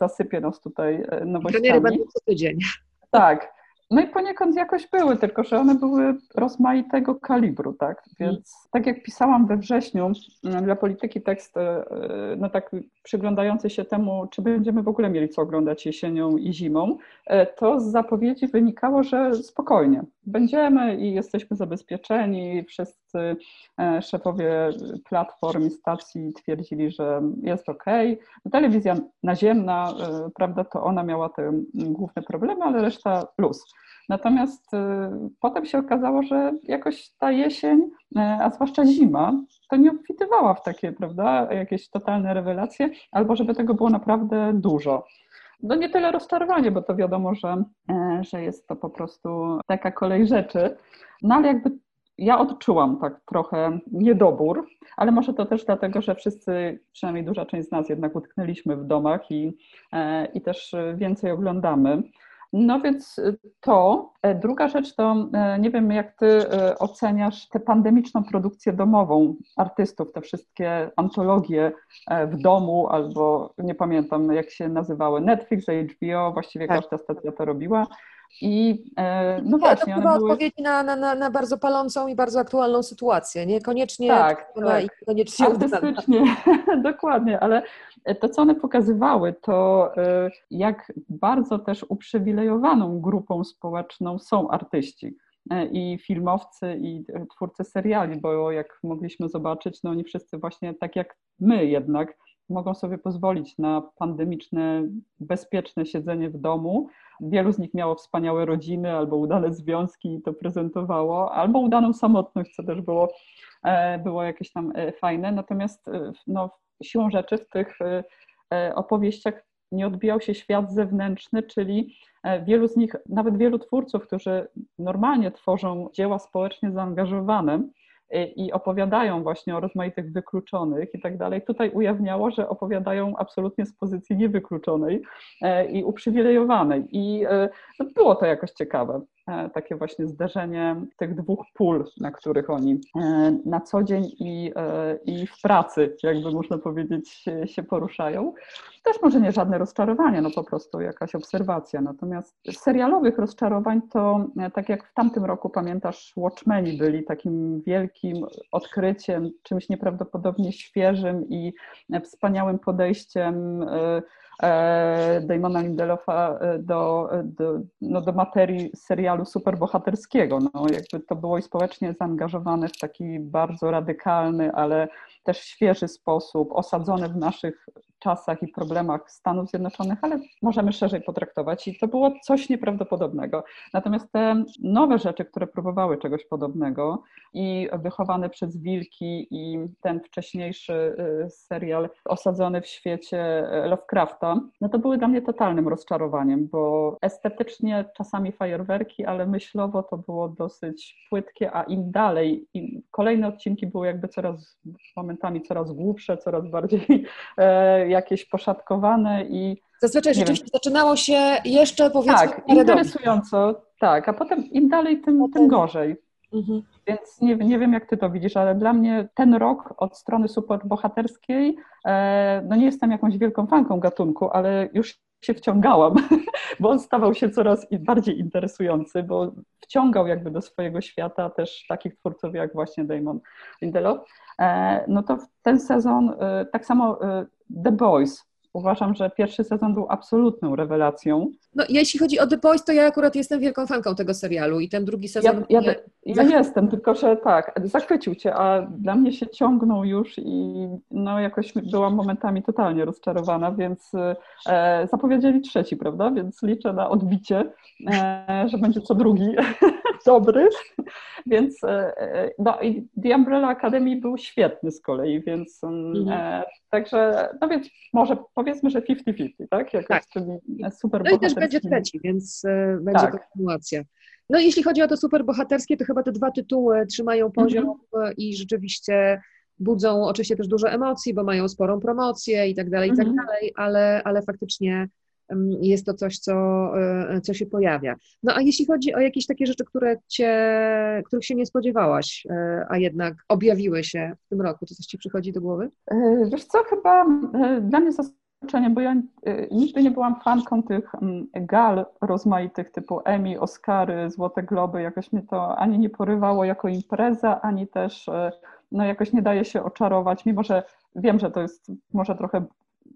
zasypie nas tutaj nowościami. Premiery będą co tydzień. Tak, no i poniekąd jakoś były, tylko że one były rozmaitego kalibru, tak? Więc mm. tak jak pisałam we wrześniu mm, dla polityki tekst, e, no tak przyglądający się temu, czy będziemy w ogóle mieli co oglądać jesienią i zimą, e, to z zapowiedzi wynikało, że spokojnie, będziemy i jesteśmy zabezpieczeni. Wszyscy e, szefowie platform i stacji twierdzili, że jest ok. Telewizja naziemna, prawda, to ona miała te główne problemy, ale reszta plus. Natomiast y, potem się okazało, że jakoś ta jesień, a zwłaszcza zima, to nie obfitywała w takie, prawda, jakieś totalne rewelacje, albo żeby tego było naprawdę dużo. No nie tyle rozczarowanie, bo to wiadomo, że, że jest to po prostu taka kolej rzeczy, no ale jakby ja odczułam tak trochę niedobór, ale może to też dlatego, że wszyscy, przynajmniej duża część z nas jednak utknęliśmy w domach i, i też więcej oglądamy. No więc to. E, druga rzecz to, e, nie wiem jak ty e, oceniasz tę pandemiczną produkcję domową artystów, te wszystkie antologie w domu albo nie pamiętam jak się nazywały, Netflix, HBO, właściwie tak. każda stacja to robiła. I e, no właśnie. To była były... odpowiedź na, na, na bardzo palącą i bardzo aktualną sytuację. Niekoniecznie tak, tak. i koniecznie Artystycznie, dokładnie, ale to, co one pokazywały, to e, jak bardzo też uprzywilejowaną grupą społeczną są artyści e, i filmowcy, i twórcy seriali, bo jak mogliśmy zobaczyć, no oni wszyscy właśnie tak jak my jednak mogą sobie pozwolić na pandemiczne, bezpieczne siedzenie w domu, Wielu z nich miało wspaniałe rodziny albo udane związki i to prezentowało, albo udaną samotność, co też było, e, było jakieś tam e, fajne. Natomiast e, no, siłą rzeczy w tych opowieściach nie odbijał się świat zewnętrzny, czyli wielu z nich, nawet wielu twórców, którzy normalnie tworzą dzieła społecznie zaangażowane, i opowiadają właśnie o rozmaitych wykluczonych i tak dalej, tutaj ujawniało, że opowiadają absolutnie z pozycji niewykluczonej e, i uprzywilejowanej. I e, no, było to jakoś ciekawe. E, takie właśnie zderzenie tych dwóch pól, na których oni e, na co dzień i, i w pracy, jakby można powiedzieć, się poruszają. Też może nie żadne rozczarowanie, no po prostu jakaś obserwacja. Natomiast serialowych rozczarowań to, tak jak w tamtym roku, pamiętasz, Watchmeni byli takim wielkim odkryciem, czymś nieprawdopodobnie świeżym i wspaniałym podejściem E, Damona Lindelofa e, do, do, no do materii serialu superbohaterskiego. No, jakby to było i społecznie zaangażowane w taki bardzo radykalny, ale też świeży sposób, osadzone w naszych czasach i problemach Stanów Zjednoczonych, ale możemy szerzej potraktować i to było coś nieprawdopodobnego. Natomiast te nowe rzeczy, które próbowały czegoś podobnego i wychowane przez wilki i ten wcześniejszy y, serial osadzony w świecie Lovecrafta, no to były dla mnie totalnym rozczarowaniem, bo estetycznie czasami fajerwerki, ale myślowo to było dosyć płytkie, a im dalej, im kolejne odcinki były jakby coraz momentami coraz głupsze, coraz bardziej e, jakieś poszatkowane i. Zazwyczaj rzeczywiście wiem. zaczynało się jeszcze powiedzmy. Tak, interesująco, tak, a potem im dalej, tym, potem... tym gorzej. Mhm. Więc nie, nie wiem, jak ty to widzisz, ale dla mnie ten rok od strony superbohaterskiej, e, no nie jestem jakąś wielką fanką gatunku, ale już się wciągałam, bo on stawał się coraz bardziej interesujący, bo wciągał jakby do swojego świata też takich twórców jak właśnie Damon Lindelof. E, no to ten sezon, e, tak samo e, The Boys, uważam, że pierwszy sezon był absolutną rewelacją. No, jeśli chodzi o The Boys, to ja akurat jestem wielką fanką tego serialu i ten drugi sezon. Ja, ja, ja jestem, tylko że tak, zachwycił cię, a dla mnie się ciągnął już i no jakoś byłam momentami totalnie rozczarowana, więc e, zapowiedzieli trzeci, prawda? Więc liczę na odbicie, e, że będzie co drugi dobry. Więc e, e, no i The Umbrella Academy był świetny z kolei, więc mm, mhm. e, także, no więc może powiedzmy, że 50-50, tak? Jakoś tak. super No i też będzie trzeci, więc e, będzie tak. kontynuacja. No jeśli chodzi o to super bohaterskie, to chyba te dwa tytuły trzymają poziom mhm. i rzeczywiście budzą oczywiście też dużo emocji, bo mają sporą promocję i tak dalej, i tak mhm. dalej, ale, ale faktycznie jest to coś, co, e, co się pojawia. No a jeśli chodzi o jakieś takie rzeczy, które cię, których się nie spodziewałaś, a jednak objawiły się w tym roku, to coś ci przychodzi do głowy? Wiesz co, chyba dla mnie zaskoczenie, bo ja nigdy nie byłam fanką tych gal rozmaitych typu Emmy, Oscary, Złote Globy, jakoś mnie to ani nie porywało jako impreza, ani też no jakoś nie daje się oczarować, mimo że wiem, że to jest może trochę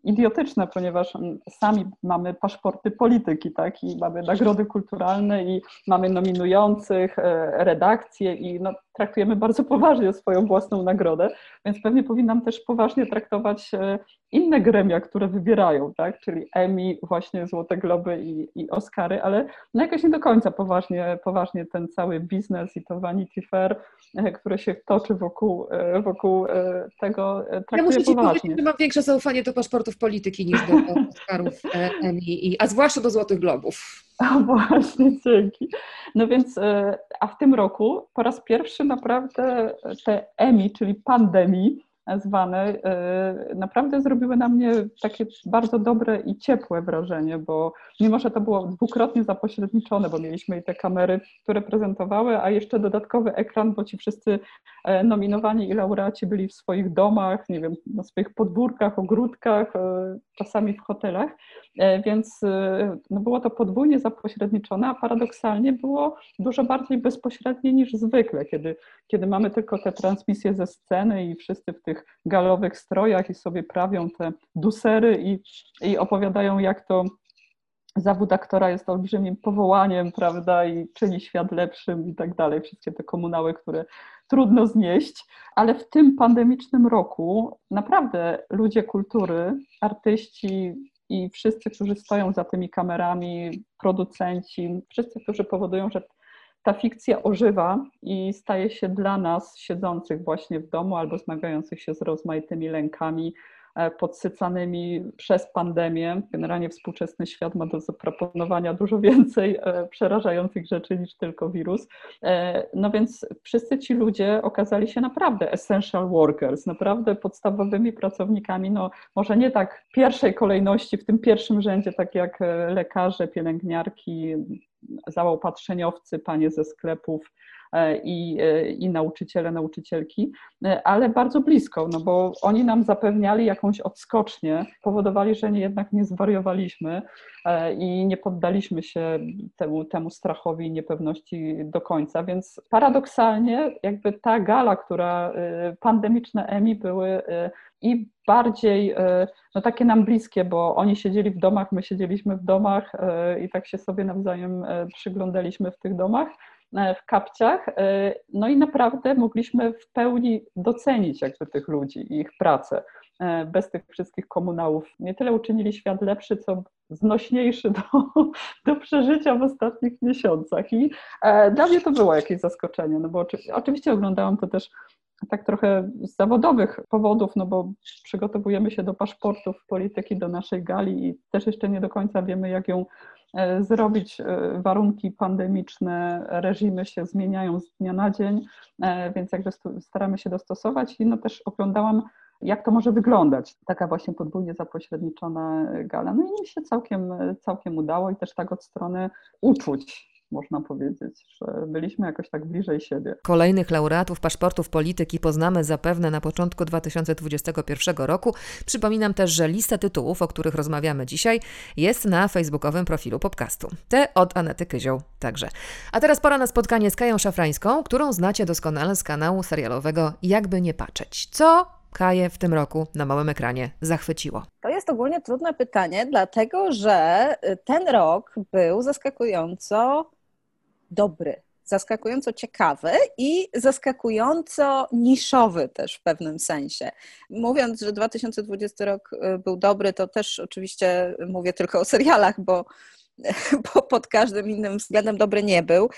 idiotyczne, ponieważ mm, sami mamy paszporty polityki, tak, i mamy nagrody kulturalne i mamy nominujących, e, redakcje i no, traktujemy bardzo poważnie swoją własną nagrodę, więc pewnie powinnam też poważnie traktować e, inne gremia, które wybierają, tak? czyli Emmy, właśnie Złote Globy i, i Oscary, ale no jakoś nie do końca poważnie, poważnie ten cały biznes i to Vanity Fair, e, które się toczy wokół, e, wokół tego, traktuję ja muszę Ci poważnie. powiedzieć, że mam większe zaufanie do paszportów polityki niż do Oscarów Emmy, a zwłaszcza do Złotych Globów. A właśnie, dzięki. No więc, e, a w tym roku po raz pierwszy naprawdę te EMI, czyli pandemii, zwane, e, naprawdę zrobiły na mnie takie bardzo dobre i ciepłe wrażenie, bo mimo, że to było dwukrotnie zapośredniczone, bo mieliśmy i te kamery, które prezentowały, a jeszcze dodatkowy ekran, bo ci wszyscy e, nominowani i laureaci byli w swoich domach, nie wiem, na swoich podwórkach, ogródkach, czasami w hotelach, więc no było to podwójnie zapośredniczone, a paradoksalnie było dużo bardziej bezpośrednie niż zwykle, kiedy, kiedy mamy tylko te transmisje ze sceny i wszyscy w tych tych galowych strojach i sobie prawią te dusery i, i opowiadają, jak to zawód aktora jest olbrzymim powołaniem, prawda, i czyni świat lepszym i tak dalej. Wszystkie te komunały, które trudno znieść, ale w tym pandemicznym roku naprawdę ludzie kultury, artyści i wszyscy, którzy stoją za tymi kamerami, producenci, wszyscy, którzy powodują, że ta fikcja ożywa i staje się dla nas, siedzących właśnie w domu albo zmagających się z rozmaitymi lękami, podsycanymi przez pandemię. Generalnie współczesny świat ma do zaproponowania dużo więcej e, przerażających rzeczy niż tylko wirus. No więc wszyscy ci ludzie okazali się naprawdę essential workers, naprawdę podstawowymi pracownikami, no może nie tak pierwszej kolejności, w tym pierwszym rzędzie, tak jak lekarze, pielęgniarki, zaopatrzeniowcy, panie ze sklepów, E, i, e, i nauczyciele, nauczycielki, e, ale bardzo blisko, no bo oni nam zapewniali jakąś odskocznię, powodowali, że nie, jednak nie zwariowaliśmy i nie poddaliśmy się temu, temu strachowi i niepewności do końca, więc paradoksalnie jakby ta gala, która pandemiczne EMI były i bardziej no takie nam bliskie, bo oni siedzieli w domach, my siedzieliśmy w domach i tak się sobie nawzajem przyglądaliśmy w tych domach, E, w kapciach. E, no i naprawdę mogliśmy w pełni docenić jakby tych ludzi i ich pracę. E, bez tych wszystkich komunałów nie tyle uczynili świat lepszy, co znośniejszy do, do przeżycia w ostatnich miesiącach. I dla mnie to było jakieś zaskoczenie, no bo oczywiście oglądałam to też tak trochę z zawodowych powodów, no bo przygotowujemy się do paszportów polityki, do naszej gali i też jeszcze nie do końca wiemy, jak ją E, zrobić. E, warunki pandemiczne, reżimy się zmieniają z dnia na dzień, e, więc jakby staramy się dostosować i no też oglądałam jak to może wyglądać, taka właśnie podwójnie zapośredniczona gala. No i mi się całkiem, całkiem udało i też tak od strony uczuć można powiedzieć, że byliśmy jakoś tak bliżej siebie. Kolejnych laureatów paszportów polityki poznamy zapewne na początku 2021 roku. Przypominam też, że lista tytułów, o których rozmawiamy dzisiaj, jest na facebookowym profilu podcastu. Te od Anety Kyzioł także. A teraz pora na spotkanie z Kają Szafrańską, którą znacie doskonale z kanału serialowego Jakby nie patrzeć. Co Kaję w tym roku na małym ekranie zachwyciło? To jest ogólnie trudne pytanie, dlatego że ten rok był zaskakująco dobry, zaskakująco ciekawy i zaskakująco niszowy też w pewnym sensie. Mówiąc, że 2020 rok y, był dobry, to też oczywiście mówię tylko o serialach, bo, bo pod każdym innym względem dobry nie był.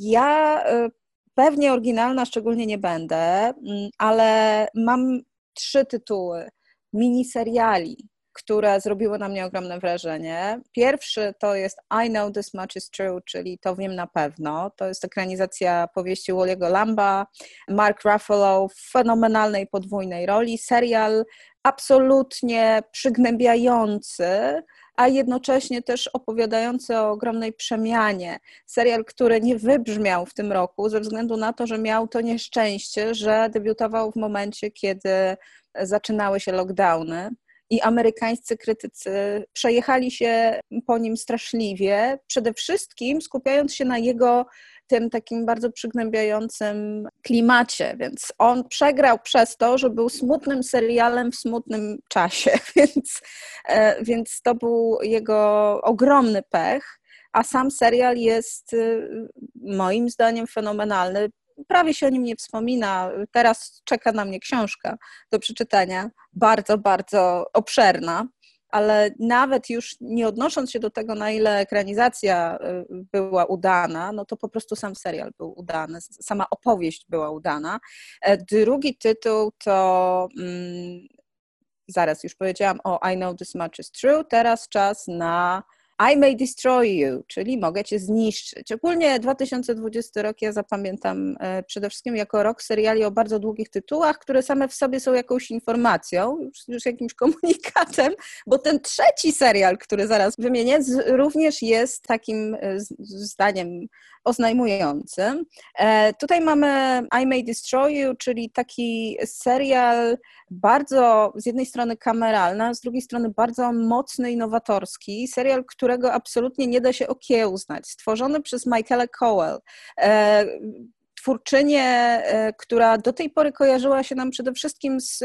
Ja y, pewnie oryginalna szczególnie nie będę, mm, ale mam trzy tytuły miniseriali, które zrobiły na mnie ogromne wrażenie. Pierwszy to jest I Know This Much Is True, czyli To Wiem Na Pewno. To jest ekranizacja powieści Walliego Lamba, Mark Ruffalo w fenomenalnej podwójnej roli. Serial absolutnie przygnębiający, a jednocześnie też opowiadający o ogromnej przemianie. Serial, który nie wybrzmiał w tym roku ze względu na to, że miał to nieszczęście, że debiutował w momencie, kiedy zaczynały się lockdowny i amerykańscy krytycy przejechali się po nim straszliwie, przede wszystkim skupiając się na jego tym takim bardzo przygnębiającym klimacie, więc on przegrał przez to, że był smutnym serialem w smutnym czasie, więc, e, więc to był jego ogromny pech, a sam serial jest y, moim zdaniem fenomenalny prawie się o nim nie wspomina. Teraz czeka na mnie książka do przeczytania, bardzo, bardzo obszerna, ale nawet już nie odnosząc się do tego, na ile ekranizacja y, była udana, no to po prostu sam serial był udany, sama opowieść była udana. E, drugi tytuł to. Mm, zaraz już powiedziałam o I Know This Much Is True. Teraz czas na i may destroy you, czyli mogę cię zniszczyć. Ogólnie 2020 rok ja zapamiętam e, przede wszystkim jako rok seriali o bardzo długich tytułach, które same w sobie są jakąś informacją, już, już jakimś komunikatem, bo ten trzeci serial, który zaraz wymienię, również jest takim e, zdaniem oznajmującym. E, tutaj mamy I May Destroy You, czyli taki serial bardzo z jednej strony kameralny, z drugiej strony bardzo mocny i nowatorski. Serial, którego absolutnie nie da się okiełznać. Stworzony przez Michaela Cowell e, twórczynię, e, która do tej pory kojarzyła się nam przede wszystkim z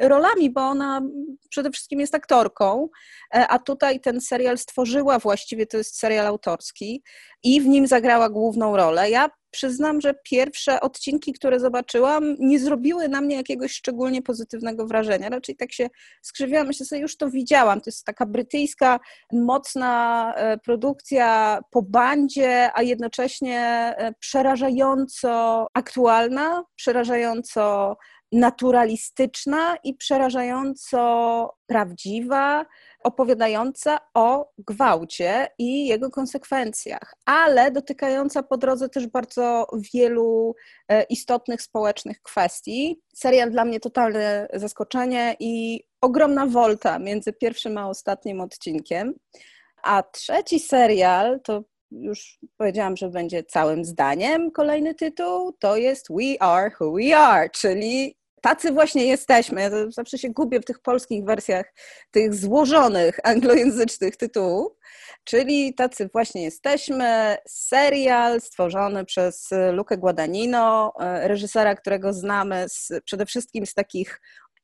rolami, bo ona przede wszystkim jest aktorką, a tutaj ten serial stworzyła właściwie, to jest serial autorski i w nim zagrała główną rolę. Ja przyznam, że pierwsze odcinki, które zobaczyłam, nie zrobiły na mnie jakiegoś szczególnie pozytywnego wrażenia. Raczej tak się skrzywiłam, myślę sobie, już to widziałam. To jest taka brytyjska, mocna e, produkcja po bandzie, a jednocześnie e, przerażająco aktualna, przerażająco naturalistyczna i przerażająco prawdziwa, opowiadająca o gwałcie i jego konsekwencjach, ale dotykająca po drodze też bardzo wielu e, istotnych społecznych kwestii. Serial dla mnie totalne zaskoczenie i ogromna wolta między pierwszym a ostatnim odcinkiem. A trzeci serial to już powiedziałam, że będzie całym zdaniem kolejny tytuł, to jest We Are Who We Are, czyli tacy właśnie jesteśmy. Ja zawsze się gubię w tych polskich wersjach tych złożonych anglojęzycznych tytułów, czyli tacy właśnie jesteśmy. Serial stworzony przez Lukę Guadagnino, e, reżysera, którego znamy z, przede wszystkim z takich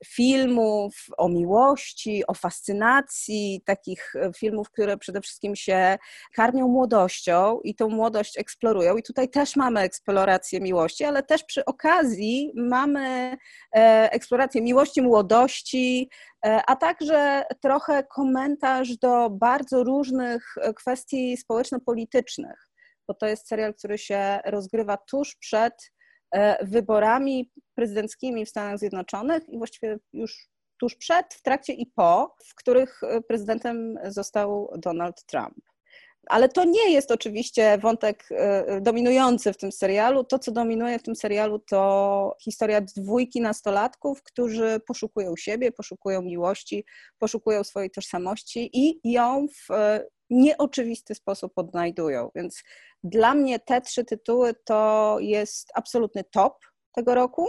filmów o miłości, o fascynacji, takich e, filmów, które przede wszystkim się karmią młodością i tą młodość eksplorują. I tutaj też mamy eksplorację miłości, ale też przy okazji mamy e, eksplorację miłości, młodości, e, a także trochę komentarz do bardzo różnych kwestii społeczno-politycznych, bo to jest serial, który się rozgrywa tuż przed wyborami prezydenckimi w Stanach Zjednoczonych i właściwie już tuż przed, w trakcie i po, w których e, prezydentem został Donald Trump. Ale to nie jest oczywiście wątek e, dominujący w tym serialu. To, co dominuje w tym serialu, to historia dwójki nastolatków, którzy poszukują siebie, poszukują miłości, poszukują swojej tożsamości i ją w nieoczywisty sposób odnajdują. Więc dla mnie te trzy tytuły to jest absolutny top tego roku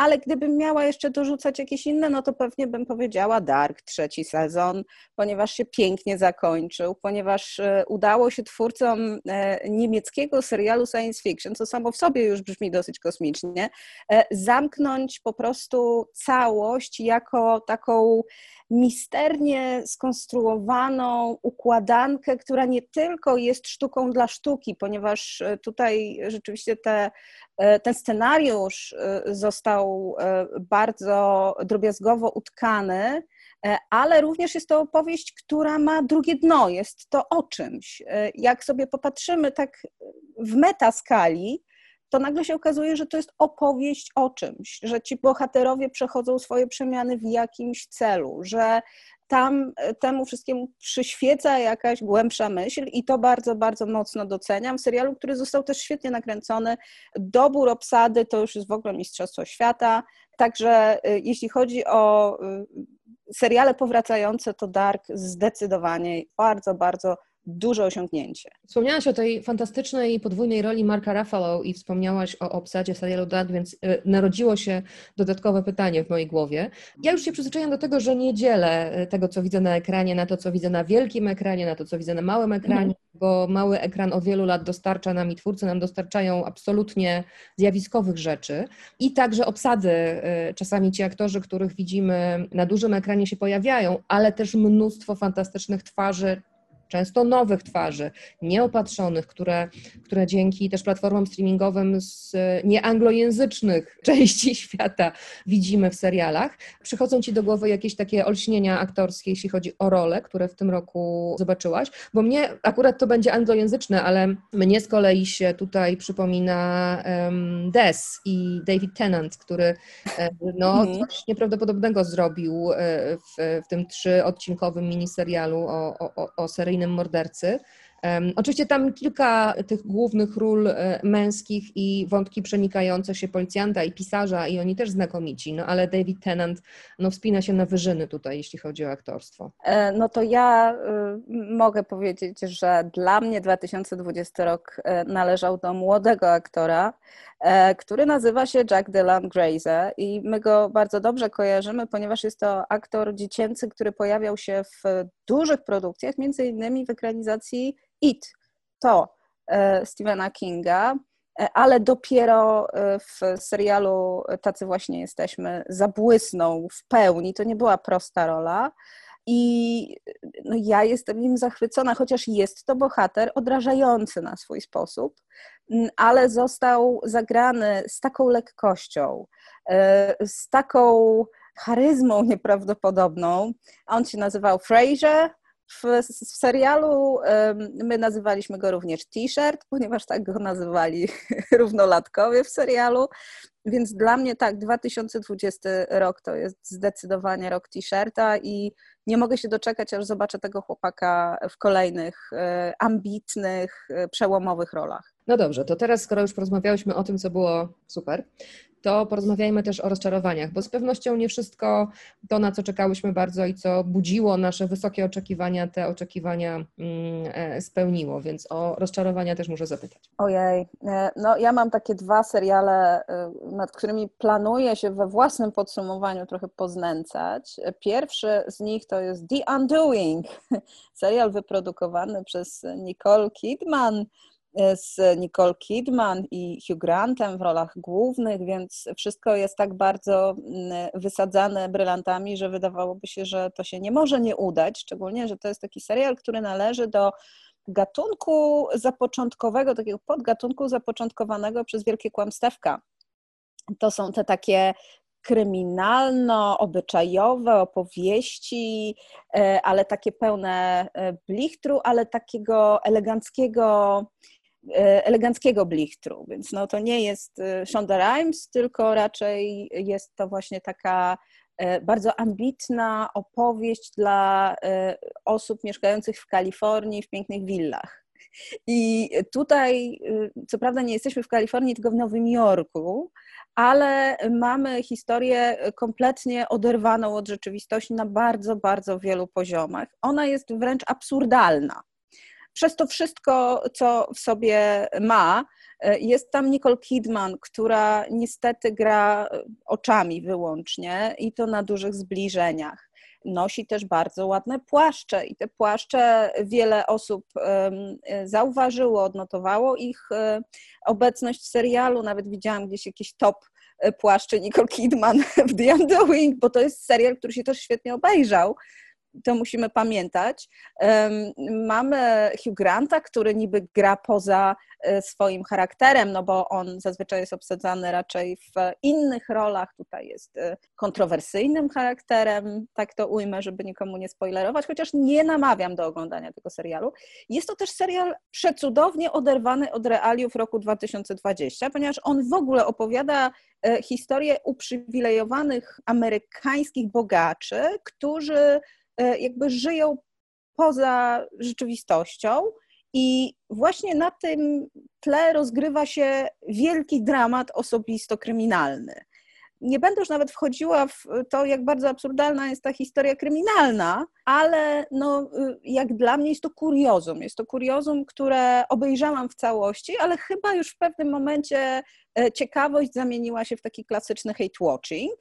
ale gdybym miała jeszcze dorzucać jakieś inne, no to pewnie bym powiedziała Dark, trzeci sezon, ponieważ się pięknie zakończył, ponieważ e, udało się twórcom e, niemieckiego serialu science fiction, co samo w sobie już brzmi dosyć kosmicznie, e, zamknąć po prostu całość jako taką misternie skonstruowaną układankę, która nie tylko jest sztuką dla sztuki, ponieważ tutaj rzeczywiście te, ten scenariusz został E, bardzo drobiazgowo utkany, e, ale również jest to opowieść, która ma drugie dno, jest to o czymś. E, jak sobie popatrzymy tak w metaskali, to nagle się okazuje, że to jest opowieść o czymś, że ci bohaterowie przechodzą swoje przemiany w jakimś celu, że tam temu wszystkiemu przyświeca jakaś głębsza myśl i to bardzo, bardzo mocno doceniam. W serialu, który został też świetnie nakręcony, dobór obsady to już jest w ogóle Mistrzostwo Świata. Także y, jeśli chodzi o y, seriale powracające, to Dark zdecydowanie bardzo, bardzo duże osiągnięcie. Wspomniałaś o tej fantastycznej podwójnej roli Marka Ruffalo i wspomniałaś o obsadzie serialu Dark, więc y, narodziło się dodatkowe pytanie w mojej głowie. Ja już się przyzwyczaiłam do tego, że nie dzielę y, tego, co widzę na ekranie, na to, co widzę na wielkim ekranie, na to, co widzę na małym ekranie, mm. bo mały ekran od wielu lat dostarcza nam i twórcy nam dostarczają absolutnie zjawiskowych rzeczy i także obsady. Y, czasami ci aktorzy, których widzimy na dużym ekranie się pojawiają, ale też mnóstwo fantastycznych twarzy, często nowych twarzy, nieopatrzonych, które, które dzięki też platformom streamingowym z nieanglojęzycznych części świata widzimy w serialach. Przychodzą Ci do głowy jakieś takie olśnienia aktorskie, jeśli chodzi o role, które w tym roku zobaczyłaś? Bo mnie akurat to będzie anglojęzyczne, ale mnie z kolei się tutaj przypomina um, Des i David Tennant, który e, no, mhm. coś nieprawdopodobnego zrobił e, w, w tym trzyodcinkowym miniserialu o, o, o seryjnym seryjnym mordercy. Oczywiście tam kilka tych głównych ról e, męskich i wątki przenikające się policjanta i pisarza i oni też znakomici, no ale David Tennant no, wspina się na wyżyny tutaj, jeśli chodzi o aktorstwo. E, no to ja y, mogę powiedzieć, że dla mnie 2020 rok e, należał do młodego aktora, który nazywa się Jack Dylan Grazer i my go bardzo dobrze kojarzymy, ponieważ jest to aktor dziecięcy, który pojawiał się w dużych produkcjach, między innymi w ekranizacji It to e, Stephena Kinga, e, ale dopiero e, w serialu Tacy właśnie jesteśmy zabłysnął w pełni. To nie była prosta rola. I no, ja jestem nim zachwycona, chociaż jest to bohater odrażający na swój sposób, ale został zagrany z taką lekkością, z taką charyzmą nieprawdopodobną. On się nazywał Fraser, w, w serialu my nazywaliśmy go również T-shirt, ponieważ tak go nazywali równolatkowie w serialu. Więc dla mnie tak, 2020 rok to jest zdecydowanie rok t-shirta i nie mogę się doczekać, aż zobaczę tego chłopaka w kolejnych e, ambitnych, e, przełomowych rolach. No dobrze, to teraz, skoro już porozmawiałyśmy o tym, co było super, to porozmawiajmy też o rozczarowaniach, bo z pewnością nie wszystko to, na co czekałyśmy bardzo i co budziło nasze wysokie oczekiwania, te oczekiwania mm, e, spełniło, więc o rozczarowania też muszę zapytać. Ojej, e, no ja mam takie dwa seriale, e, nad którymi planuję się we własnym podsumowaniu trochę poznęcać. Pierwszy z nich to jest The Undoing, serial wyprodukowany przez Nicole Kidman, z Nicole Kidman i Hugh Grantem w rolach głównych, więc wszystko jest tak bardzo mm, wysadzane brylantami, że wydawałoby się, że to się nie może nie udać, szczególnie, że to jest taki serial, który należy do gatunku zapoczątkowego, takiego podgatunku zapoczątkowanego przez Wielkie Kłamstewka. To są te takie kryminalno-obyczajowe opowieści, e, ale takie pełne e, blichtru, ale takiego eleganckiego eleganckiego blichtru, więc no to nie jest e, Shonda Rhimes, tylko raczej jest to właśnie taka e, bardzo ambitna opowieść dla osób mieszkających w Kalifornii w pięknych willach. I tutaj, co prawda, nie jesteśmy w Kalifornii, tylko w Nowym Jorku, ale mamy historię kompletnie oderwaną od rzeczywistości na bardzo, bardzo wielu poziomach. Ona jest wręcz absurdalna przez to wszystko, co w sobie ma, e, jest tam Nicole Kidman, która niestety gra oczami wyłącznie i to na dużych zbliżeniach. Nosi też bardzo ładne płaszcze i te płaszcze wiele osób zauważyło, odnotowało ich e, obecność w serialu. Nawet widziałam gdzieś jakiś top e, płaszczy Nicole Kidman w The Undoing, bo to jest serial, który się też świetnie obejrzał to musimy pamiętać. Mamy Hugh Granta, który niby gra poza e, swoim charakterem, no bo on zazwyczaj jest obsadzany raczej w innych rolach. Tutaj jest e, kontrowersyjnym charakterem, tak to ujmę, żeby nikomu nie spoilerować, chociaż nie namawiam do oglądania tego serialu. Jest to też serial przecudownie oderwany od realiów roku 2020, ponieważ on w ogóle opowiada e, historię uprzywilejowanych amerykańskich bogaczy, którzy jakby żyją poza rzeczywistością. I właśnie na tym tle rozgrywa się wielki dramat osobisto-kryminalny. Nie będę już nawet wchodziła w to, jak bardzo absurdalna jest ta historia kryminalna, ale no, jak dla mnie jest to kuriozum. Jest to kuriozum, które obejrzałam w całości, ale chyba już w pewnym momencie e, ciekawość zamieniła się w taki klasyczny hate watching.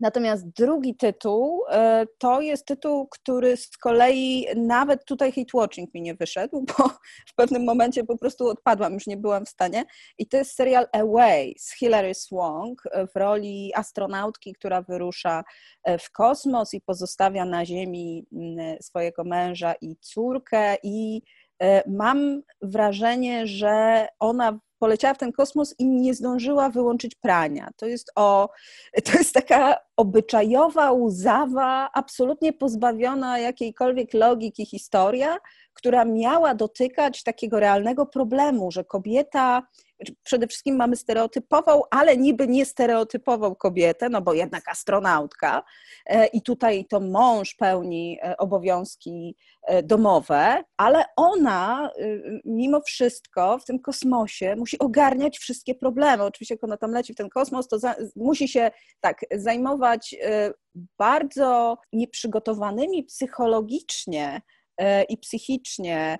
Natomiast drugi tytuł e, to jest tytuł, który z kolei nawet tutaj hate watching mi nie wyszedł, bo w pewnym momencie po prostu odpadłam, już nie byłam w stanie. I to jest serial Away z Hilary Swank w roli astronautki, która wyrusza e, w kosmos i pozostawia na Ziemi swojego męża i córkę i e, mam wrażenie, że ona poleciała w ten kosmos i nie zdążyła wyłączyć prania. To jest, o, to jest taka obyczajowa, łzawa, absolutnie pozbawiona jakiejkolwiek logiki historia, która miała dotykać takiego realnego problemu, że kobieta przede wszystkim mamy stereotypową, ale niby nie stereotypową kobietę, no bo jednak astronautka e, i tutaj to mąż pełni e, obowiązki e, domowe, ale ona mimo wszystko w tym kosmosie musi ogarniać wszystkie problemy. Oczywiście jak ona tam leci w ten kosmos, to za, musi się tak zajmować bardzo nieprzygotowanymi psychologicznie i psychicznie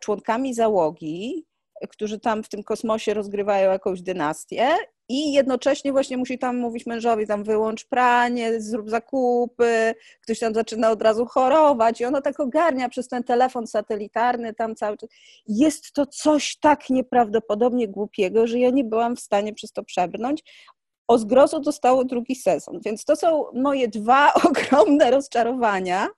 członkami załogi, którzy tam w tym kosmosie rozgrywają jakąś dynastię i jednocześnie właśnie musi tam mówić mężowi, tam wyłącz pranie, zrób zakupy, ktoś tam zaczyna od razu chorować i ona tak ogarnia przez ten telefon satelitarny tam cały czas. Jest to coś tak nieprawdopodobnie głupiego, że ja nie byłam w stanie przez to przebrnąć. O zgrozo dostało drugi sezon, więc to są moje dwa ogromne rozczarowania,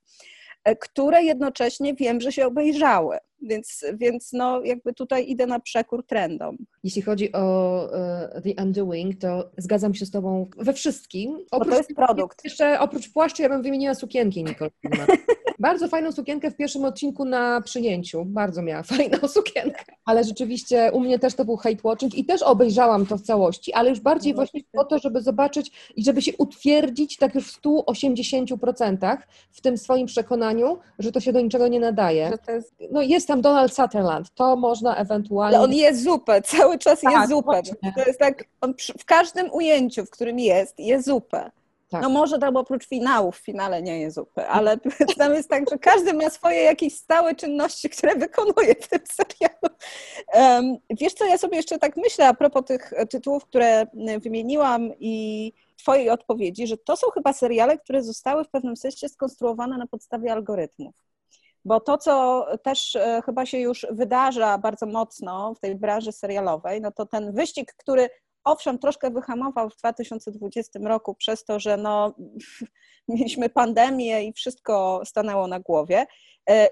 e, które jednocześnie wiem, że się obejrzały. Więc, więc no jakby tutaj idę na przekór trendom. Jeśli chodzi o uh, The Undoing, to zgadzam się z Tobą we wszystkim. Oprócz, Bo to jest produkt. Jeszcze oprócz płaszcza ja bym wymieniła sukienki Nicole bardzo fajną sukienkę w pierwszym odcinku na przyjęciu. Bardzo miała fajną sukienkę. Ale rzeczywiście u mnie też to był hate watching i też obejrzałam to w całości, ale już bardziej właśnie po to, żeby zobaczyć i żeby się utwierdzić tak już w 180% w tym swoim przekonaniu, że to się do niczego nie nadaje. Jest... No jest tam Donald Sutherland, to można ewentualnie... Ale on je zupę, cały czas Tak, je zupę. właśnie. To jest tak, w każdym ujęciu, w którym jest, je zupę. Tak. No może tam oprócz finałów, w finale nie je zupy, ale tam jest tak, że każdy ma swoje jakieś stałe czynności, które wykonuje w tym serialu. Um, wiesz co, ja sobie jeszcze tak myślę a propos tych tytułów, które wymieniłam i twojej odpowiedzi, że to są chyba seriale, które zostały w pewnym sensie skonstruowane na podstawie algorytmów. Bo to, co też e, chyba się już wydarza bardzo mocno w tej branży serialowej, no to ten wyścig, który owszem, troszkę wyhamował w 2020 roku przez to, że no, mieliśmy pandemię i wszystko stanęło na głowie,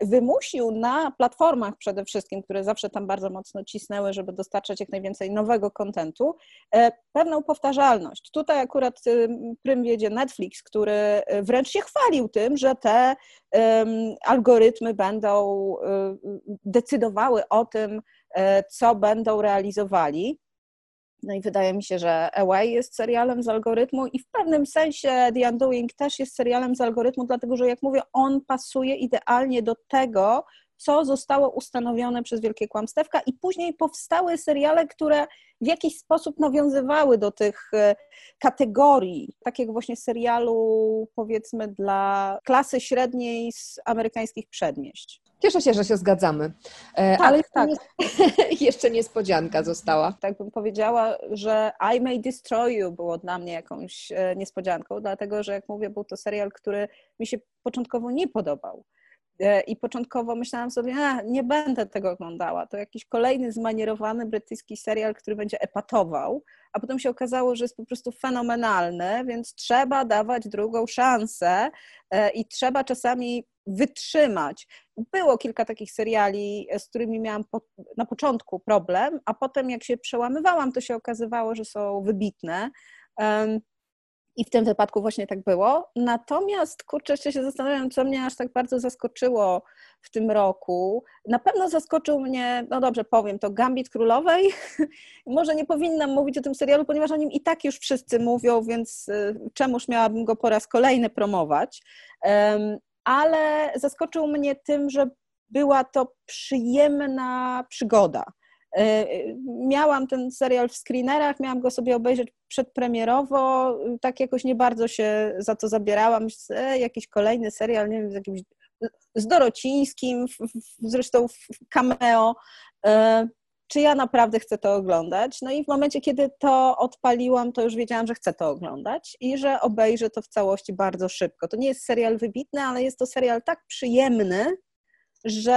wymusił na platformach przede wszystkim, które zawsze tam bardzo mocno cisnęły, żeby dostarczać jak najwięcej nowego kontentu, e, pewną powtarzalność. Tutaj akurat prym wiedzie Netflix, który e, wręcz się chwalił tym, że te algorytmy będą decydowały o tym, co będą realizowali. No i wydaje mi się, że Away jest serialem z algorytmu i w pewnym sensie The Undoing też jest serialem z algorytmu, dlatego że jak mówię, on pasuje idealnie do tego, co zostało ustanowione przez Wielkie Kłamstewka i później powstały seriale, które w jakiś sposób nawiązywały do tych e, kategorii, takiego właśnie serialu powiedzmy dla klasy średniej z amerykańskich przedmieść. Cieszę się, że się zgadzamy. E, Tak, ale jeszcze, tak. jeszcze niespodzianka została. tak bym powiedziała, że I May Destroy You było dla mnie jakąś e, niespodzianką, dlatego że jak mówię, był to serial, który mi się początkowo nie podobał. E, I początkowo myślałam sobie, a, nie będę tego oglądała. To jakiś kolejny zmanierowany brytyjski serial, który będzie epatował, a potem się okazało, że jest po prostu fenomenalny, więc trzeba dawać drugą szansę i trzeba czasami wytrzymać. Było kilka takich seriali, z którymi miałam po, na początku problem, a potem jak się przełamywałam, to się okazywało, że są wybitne. Um, i w tym wypadku właśnie tak było. Natomiast, kurczę, jeszcze się zastanawiam, co mnie aż tak bardzo zaskoczyło w tym roku. Na pewno zaskoczył mnie, no dobrze powiem, to Gambit Królowej. Może nie powinnam mówić o tym serialu, ponieważ o nim i tak już wszyscy mówią, więc y, czemuż miałabym go po raz kolejny promować. Ale zaskoczył mnie tym, że była to przyjemna przygoda. E, miałam ten serial w screenerach, miałam go sobie obejrzeć przedpremierowo, tak jakoś nie bardzo się za to zabierałam. E, jakiś kolejny serial, nie wiem, z jakimś z Dorocińskim, zresztą w cameo. Czy ja naprawdę chcę to oglądać? No i w momencie, kiedy to odpaliłam, to już wiedziałam, że chcę to oglądać i że obejrzę to w całości bardzo szybko. To nie jest serial wybitny, ale jest to serial tak przyjemny, że,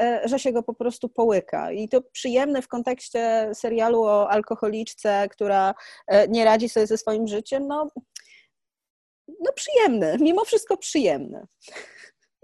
e, że się go po prostu połyka. I to przyjemne w kontekście serialu o alkoholiczce, która e, nie radzi sobie ze swoim życiem, no, no przyjemny, mimo wszystko przyjemny.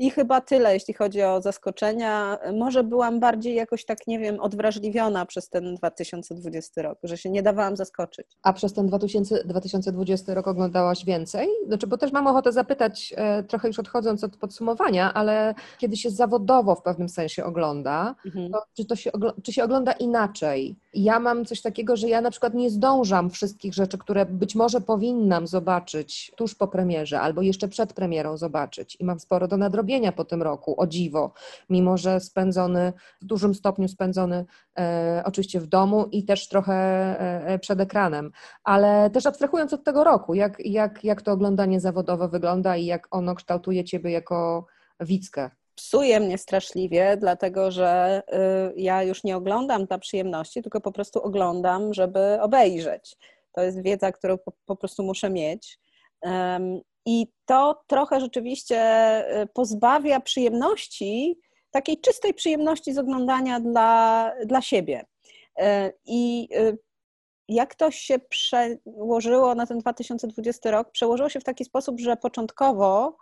I chyba tyle, jeśli chodzi o zaskoczenia. Może byłam bardziej jakoś tak, nie wiem, odwrażliwiona przez ten 2020 rok, że się nie dawałam zaskoczyć. A przez ten 2000, 2020 rok oglądałaś więcej? Znaczy, bo też mam ochotę zapytać, e, trochę już odchodząc od podsumowania, ale kiedy się zawodowo w pewnym sensie ogląda, Mhm. to czy, to się, czy się ogląda inaczej? Ja mam coś takiego, że ja na przykład nie zdążam wszystkich rzeczy, które być może powinnam zobaczyć tuż po premierze albo jeszcze przed premierą zobaczyć i mam sporo do nadrobienia po tym roku, o dziwo, mimo że spędzony, w dużym stopniu spędzony e, oczywiście w domu i też trochę e, przed ekranem, ale też abstrahując od tego roku, jak, jak, jak to oglądanie zawodowe wygląda i jak ono kształtuje Ciebie jako widzkę? psuje mnie straszliwie, dlatego że y, ja już nie oglądam dla przyjemności, tylko po prostu oglądam, żeby obejrzeć. To jest wiedza, którą po, po prostu muszę mieć. I to trochę rzeczywiście y, pozbawia przyjemności, takiej czystej przyjemności z oglądania dla, dla siebie. Y, I y, jak to się przełożyło na ten 2020 rok? Przełożyło się w taki sposób, że początkowo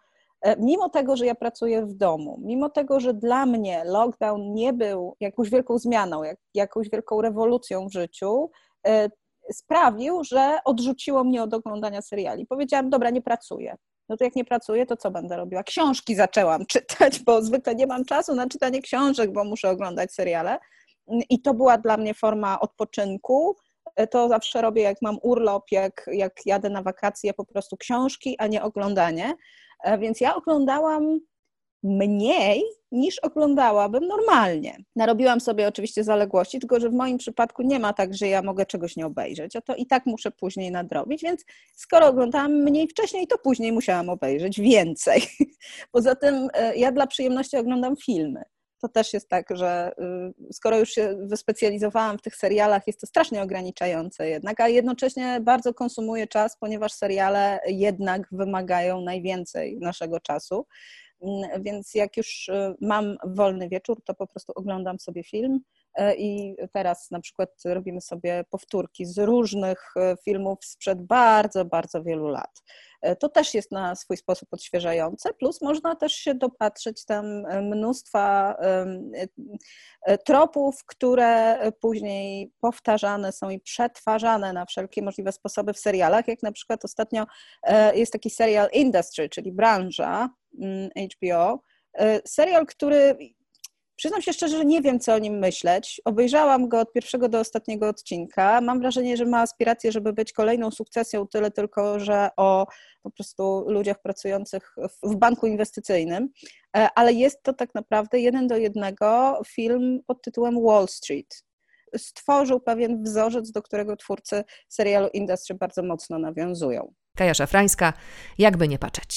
mimo tego, że ja pracuję w domu, mimo tego, że dla mnie lockdown nie był jakąś wielką zmianą, jak, jakąś wielką rewolucją w życiu, sprawił, że odrzuciło mnie od oglądania seriali. Powiedziałam, dobra, nie pracuję. No to jak nie pracuję, to co będę robiła? Książki zaczęłam czytać, bo zwykle nie mam czasu na czytanie książek, bo muszę oglądać seriale. I to była dla mnie forma odpoczynku. To zawsze robię, jak mam urlop, jak, jak jadę na wakacje, po prostu książki, a nie oglądanie. E, więc ja oglądałam mniej niż oglądałabym normalnie. Narobiłam sobie oczywiście zaległości, tylko że w moim przypadku nie ma tak, że ja mogę czegoś nie obejrzeć, a to i tak muszę później nadrobić, więc skoro oglądałam mniej wcześniej, to później musiałam obejrzeć więcej. Poza tym e, ja dla przyjemności oglądam filmy. To też jest tak, że y, skoro już się wyspecjalizowałam w tych serialach, jest to strasznie ograniczające jednak, a jednocześnie bardzo konsumuje czas, ponieważ seriale jednak wymagają najwięcej naszego czasu. Więc jak już y, mam wolny wieczór, to po prostu oglądam sobie film e, i teraz na przykład robimy sobie powtórki z różnych e, filmów sprzed bardzo, bardzo wielu lat. E, to też jest na swój sposób odświeżające, plus można też się dopatrzeć tam mnóstwa tropów, które później powtarzane są i przetwarzane na wszelkie możliwe sposoby w serialach, jak na przykład ostatnio jest taki serial Industry, czyli branża, HBO. E, serial, który przyznam się szczerze, że nie wiem, co o nim myśleć. Obejrzałam go od pierwszego do ostatniego odcinka. Mam wrażenie, że ma aspiracje, żeby być kolejną sukcesją, tyle tylko, że o po prostu ludziach pracujących w banku inwestycyjnym, e, ale jest to tak naprawdę jeden do jednego film pod tytułem Wall Street. Stworzył pewien wzorzec, do którego twórcy serialu Industry bardzo mocno nawiązują. Kaja Szafrańska, jakby nie patrzeć.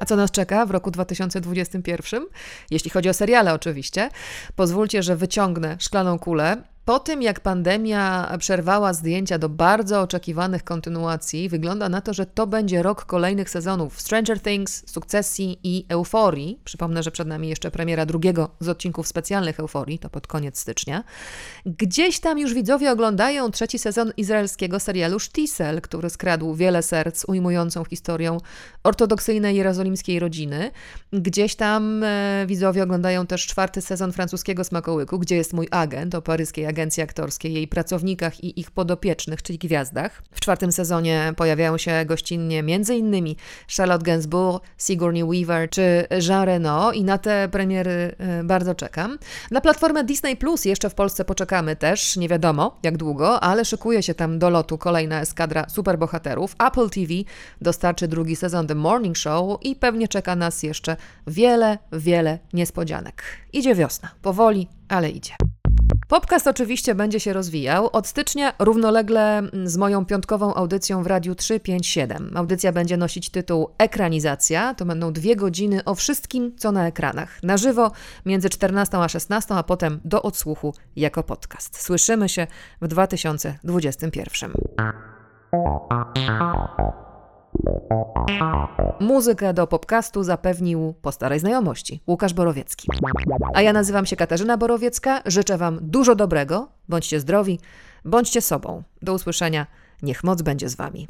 A co nas czeka w roku 2021? Jeśli chodzi o seriale, oczywiście. Pozwólcie, że wyciągnę szklaną kulę po tym, jak pandemia przerwała zdjęcia do bardzo oczekiwanych kontynuacji, wygląda na to, że to będzie rok kolejnych sezonów Stranger Things, Sukcesji i Euforii. Przypomnę, że przed nami jeszcze premiera drugiego z odcinków specjalnych Euforii, to pod koniec stycznia. Gdzieś tam już widzowie oglądają trzeci sezon izraelskiego serialu Sztisel, który skradł wiele serc ujmującą historią ortodoksyjnej jerozolimskiej rodziny. Gdzieś tam e, widzowie oglądają też czwarty sezon francuskiego Smakołyku, gdzie jest mój agent o paryskiej agencji agencji aktorskiej, jej pracownikach i ich podopiecznych, czyli gwiazdach. W czwartym sezonie pojawiają się gościnnie m.in. Charlotte Gainsbourg, Sigourney Weaver czy Jean Reno i na te premiery y, bardzo czekam. Na platformę Disney Plus jeszcze w Polsce poczekamy też, nie wiadomo jak długo, ale szykuje się tam do lotu kolejna eskadra superbohaterów. Apple TV dostarczy drugi sezon The Morning Show i pewnie czeka nas jeszcze wiele, wiele niespodzianek. Idzie wiosna, powoli, ale idzie. Podcast oczywiście będzie się rozwijał. Od stycznia równolegle z moją piątkową audycją w Radiu 357. Audycja będzie nosić tytuł Ekranizacja. To będą dwie godziny o wszystkim, co na ekranach. Na żywo między 14 a 16, a potem do odsłuchu jako podcast. Słyszymy się w 2021. Muzykę do podcastu zapewnił po starej znajomości Łukasz Borowiecki. A ja nazywam się Katarzyna Borowiecka. Życzę Wam dużo dobrego. Bądźcie zdrowi, bądźcie sobą. Do usłyszenia. Niech moc będzie z Wami.